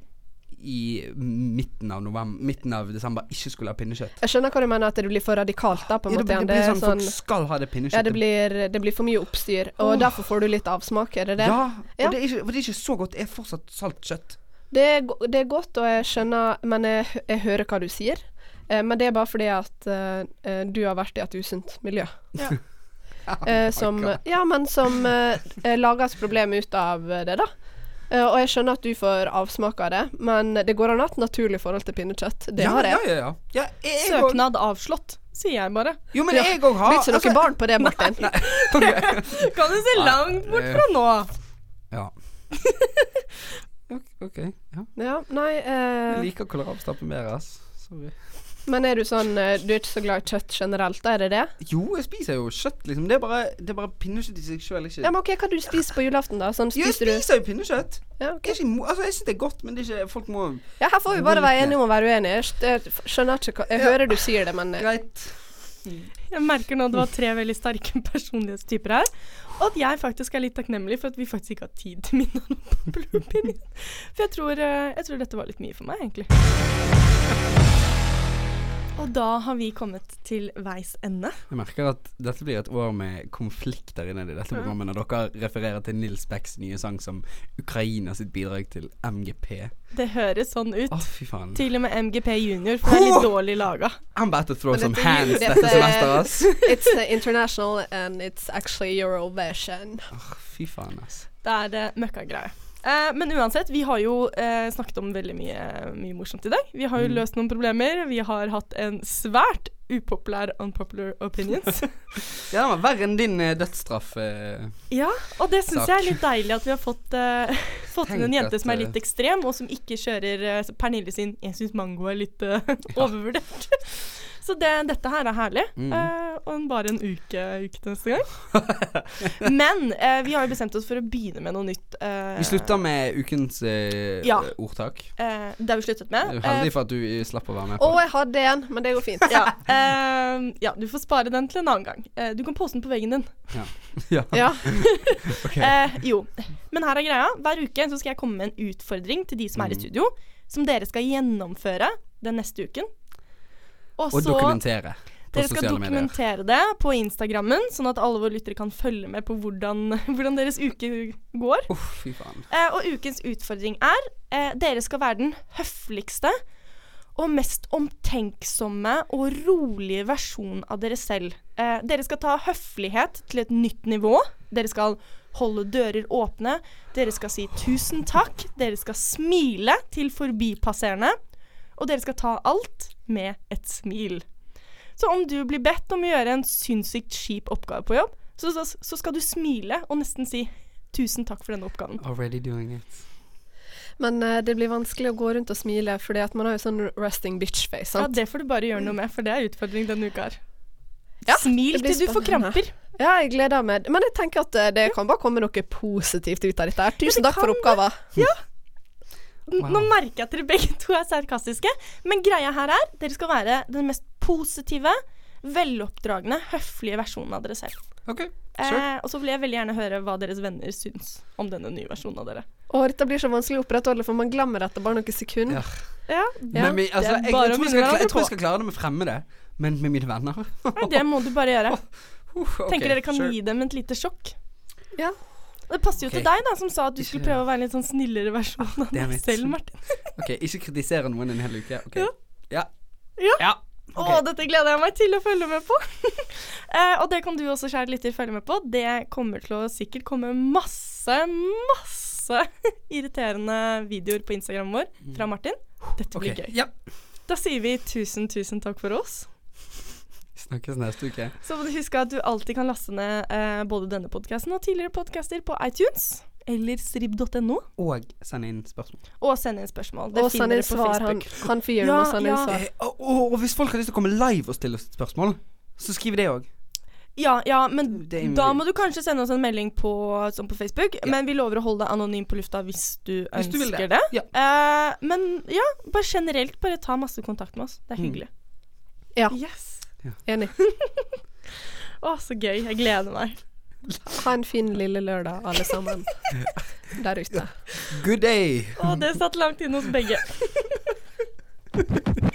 [SPEAKER 4] i midten av november Midten av desember ikke skulle ha pinnekjøtt.
[SPEAKER 5] Jeg skjønner hva du mener, at det blir for radikalt, da, på en
[SPEAKER 4] Ja, det,
[SPEAKER 5] måte.
[SPEAKER 4] blir- det blir
[SPEAKER 5] sånn,
[SPEAKER 4] sånn, Folk skal ha det pinnekjøttet.
[SPEAKER 5] ja, det blir, det blir for mye oppstyr, og derfor får du litt avsmak, er det det?
[SPEAKER 4] Ja, og Det, er ikke, det er ikke så godt. Det er fortsatt salt kjøtt.
[SPEAKER 5] Det er, det er godt, og jeg skjønner Men jeg, jeg hører hva du sier. Eh, men det er bare fordi at eh, eh, du har vært i et usunt miljø. Eh, som Ja, men som eh, eh, lager et problem ut av det, da. Eh, og jeg skjønner at du får avsmak av det, men det går an å ha et naturlig forhold til pinnekjøtt. Det
[SPEAKER 4] ja,
[SPEAKER 5] har jeg.
[SPEAKER 4] Ja, ja, ja. ja jeg, Søknad og-
[SPEAKER 3] avslått, sier jeg bare.
[SPEAKER 4] Jo, men
[SPEAKER 5] Ja.
[SPEAKER 4] jeg òg har
[SPEAKER 5] Blir ikke
[SPEAKER 4] altså-
[SPEAKER 5] noe barn på det, Martin.
[SPEAKER 4] Ok.
[SPEAKER 3] Kan du se langt bort fra nå?
[SPEAKER 4] Ja. Ok, ja.
[SPEAKER 5] Ja, nei
[SPEAKER 4] Jeg
[SPEAKER 5] eh,
[SPEAKER 4] liker kålrabistappe mer, ass. Sorry.
[SPEAKER 5] Men er du sånn eh, Du er ikke så glad i kjøtt generelt, da? Er det det?
[SPEAKER 4] Jo, jeg spiser jo kjøtt, liksom. Det er bare, det er bare pinnekjøtt i seg sjøl,
[SPEAKER 5] Ja, men ok, Hva du spiser på julaften, da? Sånn
[SPEAKER 4] Jo, jeg
[SPEAKER 5] spiser du
[SPEAKER 4] spiser jo pinnekjøtt.
[SPEAKER 5] Ja,
[SPEAKER 4] okay. Ikke, altså, jeg syns det er godt, men det er ikke Folk må
[SPEAKER 5] Ja, her får vi bare være enige om å være uenige. Jeg skjønner ikke hva Jeg
[SPEAKER 4] Ja.
[SPEAKER 5] hører du sier det, men
[SPEAKER 4] Greit.
[SPEAKER 3] Jeg merker nå at det var tre veldig sterke personlighetstyper her. Og at jeg faktisk er litt takknemlig for at vi faktisk ikke har tid til min unpopular opinion. For jeg tror, eh, jeg tror dette var litt mye for meg, egentlig. Og da har vi kommet til veis ende.
[SPEAKER 4] Jeg merker at dette blir et år med konflikter inni dette programmet når dere refererer til Nils Becks nye sang som Ukraina sitt bidrag til MGP.
[SPEAKER 3] Det høres sånn ut.
[SPEAKER 4] Å, fy faen.
[SPEAKER 3] Til og med MGP junior, for det er litt dårlig laga.
[SPEAKER 4] I'm about to throw
[SPEAKER 5] Men
[SPEAKER 4] some
[SPEAKER 5] dette er
[SPEAKER 4] hands dette
[SPEAKER 5] dette-
[SPEAKER 4] semesteret, ass.
[SPEAKER 5] It's international and it's actually Eurovision.
[SPEAKER 4] Åh, fy faen, ass.
[SPEAKER 3] Det er det møkkagreie. Eh, men uansett, vi har jo uh, snakket om veldig mye, mye morsomt i dag. Vi har jo
[SPEAKER 4] Mm.
[SPEAKER 3] løst noen problemer. Vi har hatt en svært upopulær unpopular opinions.
[SPEAKER 4] Ja, den var verre enn din uh, dødsstraff.
[SPEAKER 3] ja, og det syns jeg er litt deilig at vi har fått, fått inn en jente
[SPEAKER 4] at,
[SPEAKER 3] som er litt ekstrem, og som ikke kjører Pernille sin 'jeg syns mango er litt overvurdert'. Så det, dette her er herlig.
[SPEAKER 4] Mm.
[SPEAKER 3] Uh, om bare en uke, uke til neste gang. Men uh, vi har jo bestemt oss for å begynne med noe nytt. Uh,
[SPEAKER 4] Vi slutter med ukens eh,
[SPEAKER 3] Ja.
[SPEAKER 4] ordtak.
[SPEAKER 3] eh, Det har vi sluttet med.
[SPEAKER 4] Heldig for at du eh, slapp å være med
[SPEAKER 5] Å,
[SPEAKER 4] på det.
[SPEAKER 5] jeg hadde en, men det går fint.
[SPEAKER 3] Eh, ja, eh, ja, du får spare den til en annen gang. Eh, du kan poste den på veggen din.
[SPEAKER 4] Ja.
[SPEAKER 5] Ja.
[SPEAKER 4] ok.
[SPEAKER 3] Eh, jo. Men her er greia. Hver uke så skal jeg komme med en utfordring til de som er i
[SPEAKER 4] Mm.
[SPEAKER 3] studio, som dere skal gjennomføre den neste uken. Og,
[SPEAKER 4] Og dokumentere
[SPEAKER 3] dere skal
[SPEAKER 4] dokumentere medier.
[SPEAKER 3] det på Instagrammen, sånn at alle våre lyttere kan følge med på hvordan, hvordan deres uke går.
[SPEAKER 4] Oh, fy faen.
[SPEAKER 3] Eh, og ukens utfordring er eh, dere skal være den høfligste og mest omtenksomme og rolige versjonen av dere selv. Eh, dere skal ta høflighet til et nytt nivå. Dere skal holde dører åpne. Dere skal si tusen takk. Dere skal smile til forbipasserende. Og dere skal ta alt med et smil. Så om du blir bedt om å gjøre en sinnssykt kjip oppgave på jobb, så, så, så skal du smile og nesten si tusen takk for denne oppgaven.
[SPEAKER 4] Already doing it.
[SPEAKER 5] Men uh, det blir vanskelig å gå rundt og smile, fordi at man har jo sånn resting bitch face.
[SPEAKER 3] Ja, det får du bare gjøre noe med, for det er utfordring denne uka her.
[SPEAKER 5] Ja,
[SPEAKER 3] Smil til du får kramper.
[SPEAKER 5] Ja, jeg gleder meg. Men jeg tenker at eh, det kan bare komme noe positivt ut av dette. her. Tusen takk for oppgaven.
[SPEAKER 3] N- Nå merker jeg at dere begge to er sarkastiske, men greia her er dere skal være den mest positive, veloppdragne, høflige versjonen av dere selv.
[SPEAKER 4] OK, sure.
[SPEAKER 3] Eh, og så vil jeg veldig gjerne høre hva deres venner syns om denne nye versjonen av dere.
[SPEAKER 5] Og dette blir så vanskelig å opprettholde, for man glemmer etter bare noen sekunder.
[SPEAKER 4] Ja.
[SPEAKER 3] Ja,
[SPEAKER 5] Ja,
[SPEAKER 4] Men altså,
[SPEAKER 3] det er
[SPEAKER 4] jeg, jeg, tror jeg, skal, jeg tror jeg skal klare det med fremmede, men med mine venner
[SPEAKER 3] det må du bare gjøre.
[SPEAKER 4] Uff, ok,
[SPEAKER 3] Tenker dere kan
[SPEAKER 4] sure.
[SPEAKER 3] gi dem et lite sjokk.
[SPEAKER 5] Ja.
[SPEAKER 3] Det passer jo
[SPEAKER 4] okay.
[SPEAKER 3] til deg, da, som sa at du
[SPEAKER 4] Ikke-
[SPEAKER 3] skulle prøve å være en litt sånn snillere versjon av
[SPEAKER 4] er
[SPEAKER 3] deg selv, Martin.
[SPEAKER 4] OK, ikke kritisere noen en hel uke. OK.
[SPEAKER 3] Ja.
[SPEAKER 4] Ja.
[SPEAKER 3] Ja.
[SPEAKER 4] ja.
[SPEAKER 3] Å, dette gleder jeg meg til å følge med på. eh, og det kan du også, kjære lytter, følge med på. Det kommer til å sikkert komme masse, masse irriterende videoer på Instagram vår fra Martin. Dette
[SPEAKER 4] blir
[SPEAKER 3] blir gøy.
[SPEAKER 4] Ja.
[SPEAKER 3] Da sier vi tusen, tusen takk for oss.
[SPEAKER 4] Snakkes neste uke.
[SPEAKER 3] Så må du huske at du alltid kan laste ned eh, både denne podkasten og tidligere podkaster på iTunes eller srib.no,
[SPEAKER 4] Og send inn spørsmål.
[SPEAKER 3] og sende inn spørsmål. Det
[SPEAKER 5] Og send
[SPEAKER 3] finner
[SPEAKER 5] inn
[SPEAKER 3] på
[SPEAKER 5] svar. Han,
[SPEAKER 3] Facebook.
[SPEAKER 5] han fyren
[SPEAKER 3] Ja,
[SPEAKER 5] må sende inn
[SPEAKER 3] ja.
[SPEAKER 5] svar.
[SPEAKER 4] Eh, og, og, og hvis folk har lyst til å komme live og stille oss et spørsmål, så skriv det òg.
[SPEAKER 3] Ja, ja, men da må du kanskje sende oss en melding på, sånn på Facebook.
[SPEAKER 4] Ja.
[SPEAKER 3] Men vi lover å holde deg anonym på lufta hvis du
[SPEAKER 4] Hvis du vil
[SPEAKER 3] ønsker
[SPEAKER 4] det.
[SPEAKER 3] det.
[SPEAKER 4] Ja.
[SPEAKER 3] Eh, men ja, bare generelt, bare ta masse kontakt med oss. Det er
[SPEAKER 4] Mm.
[SPEAKER 3] hyggelig.
[SPEAKER 5] Ja.
[SPEAKER 3] Yes.
[SPEAKER 5] Enig.
[SPEAKER 3] Å, så gøy. Jeg gleder meg.
[SPEAKER 5] Ha en fin lille lørdag, alle sammen. Der ute.
[SPEAKER 4] Good day!
[SPEAKER 3] Å, det satt langt inne hos begge.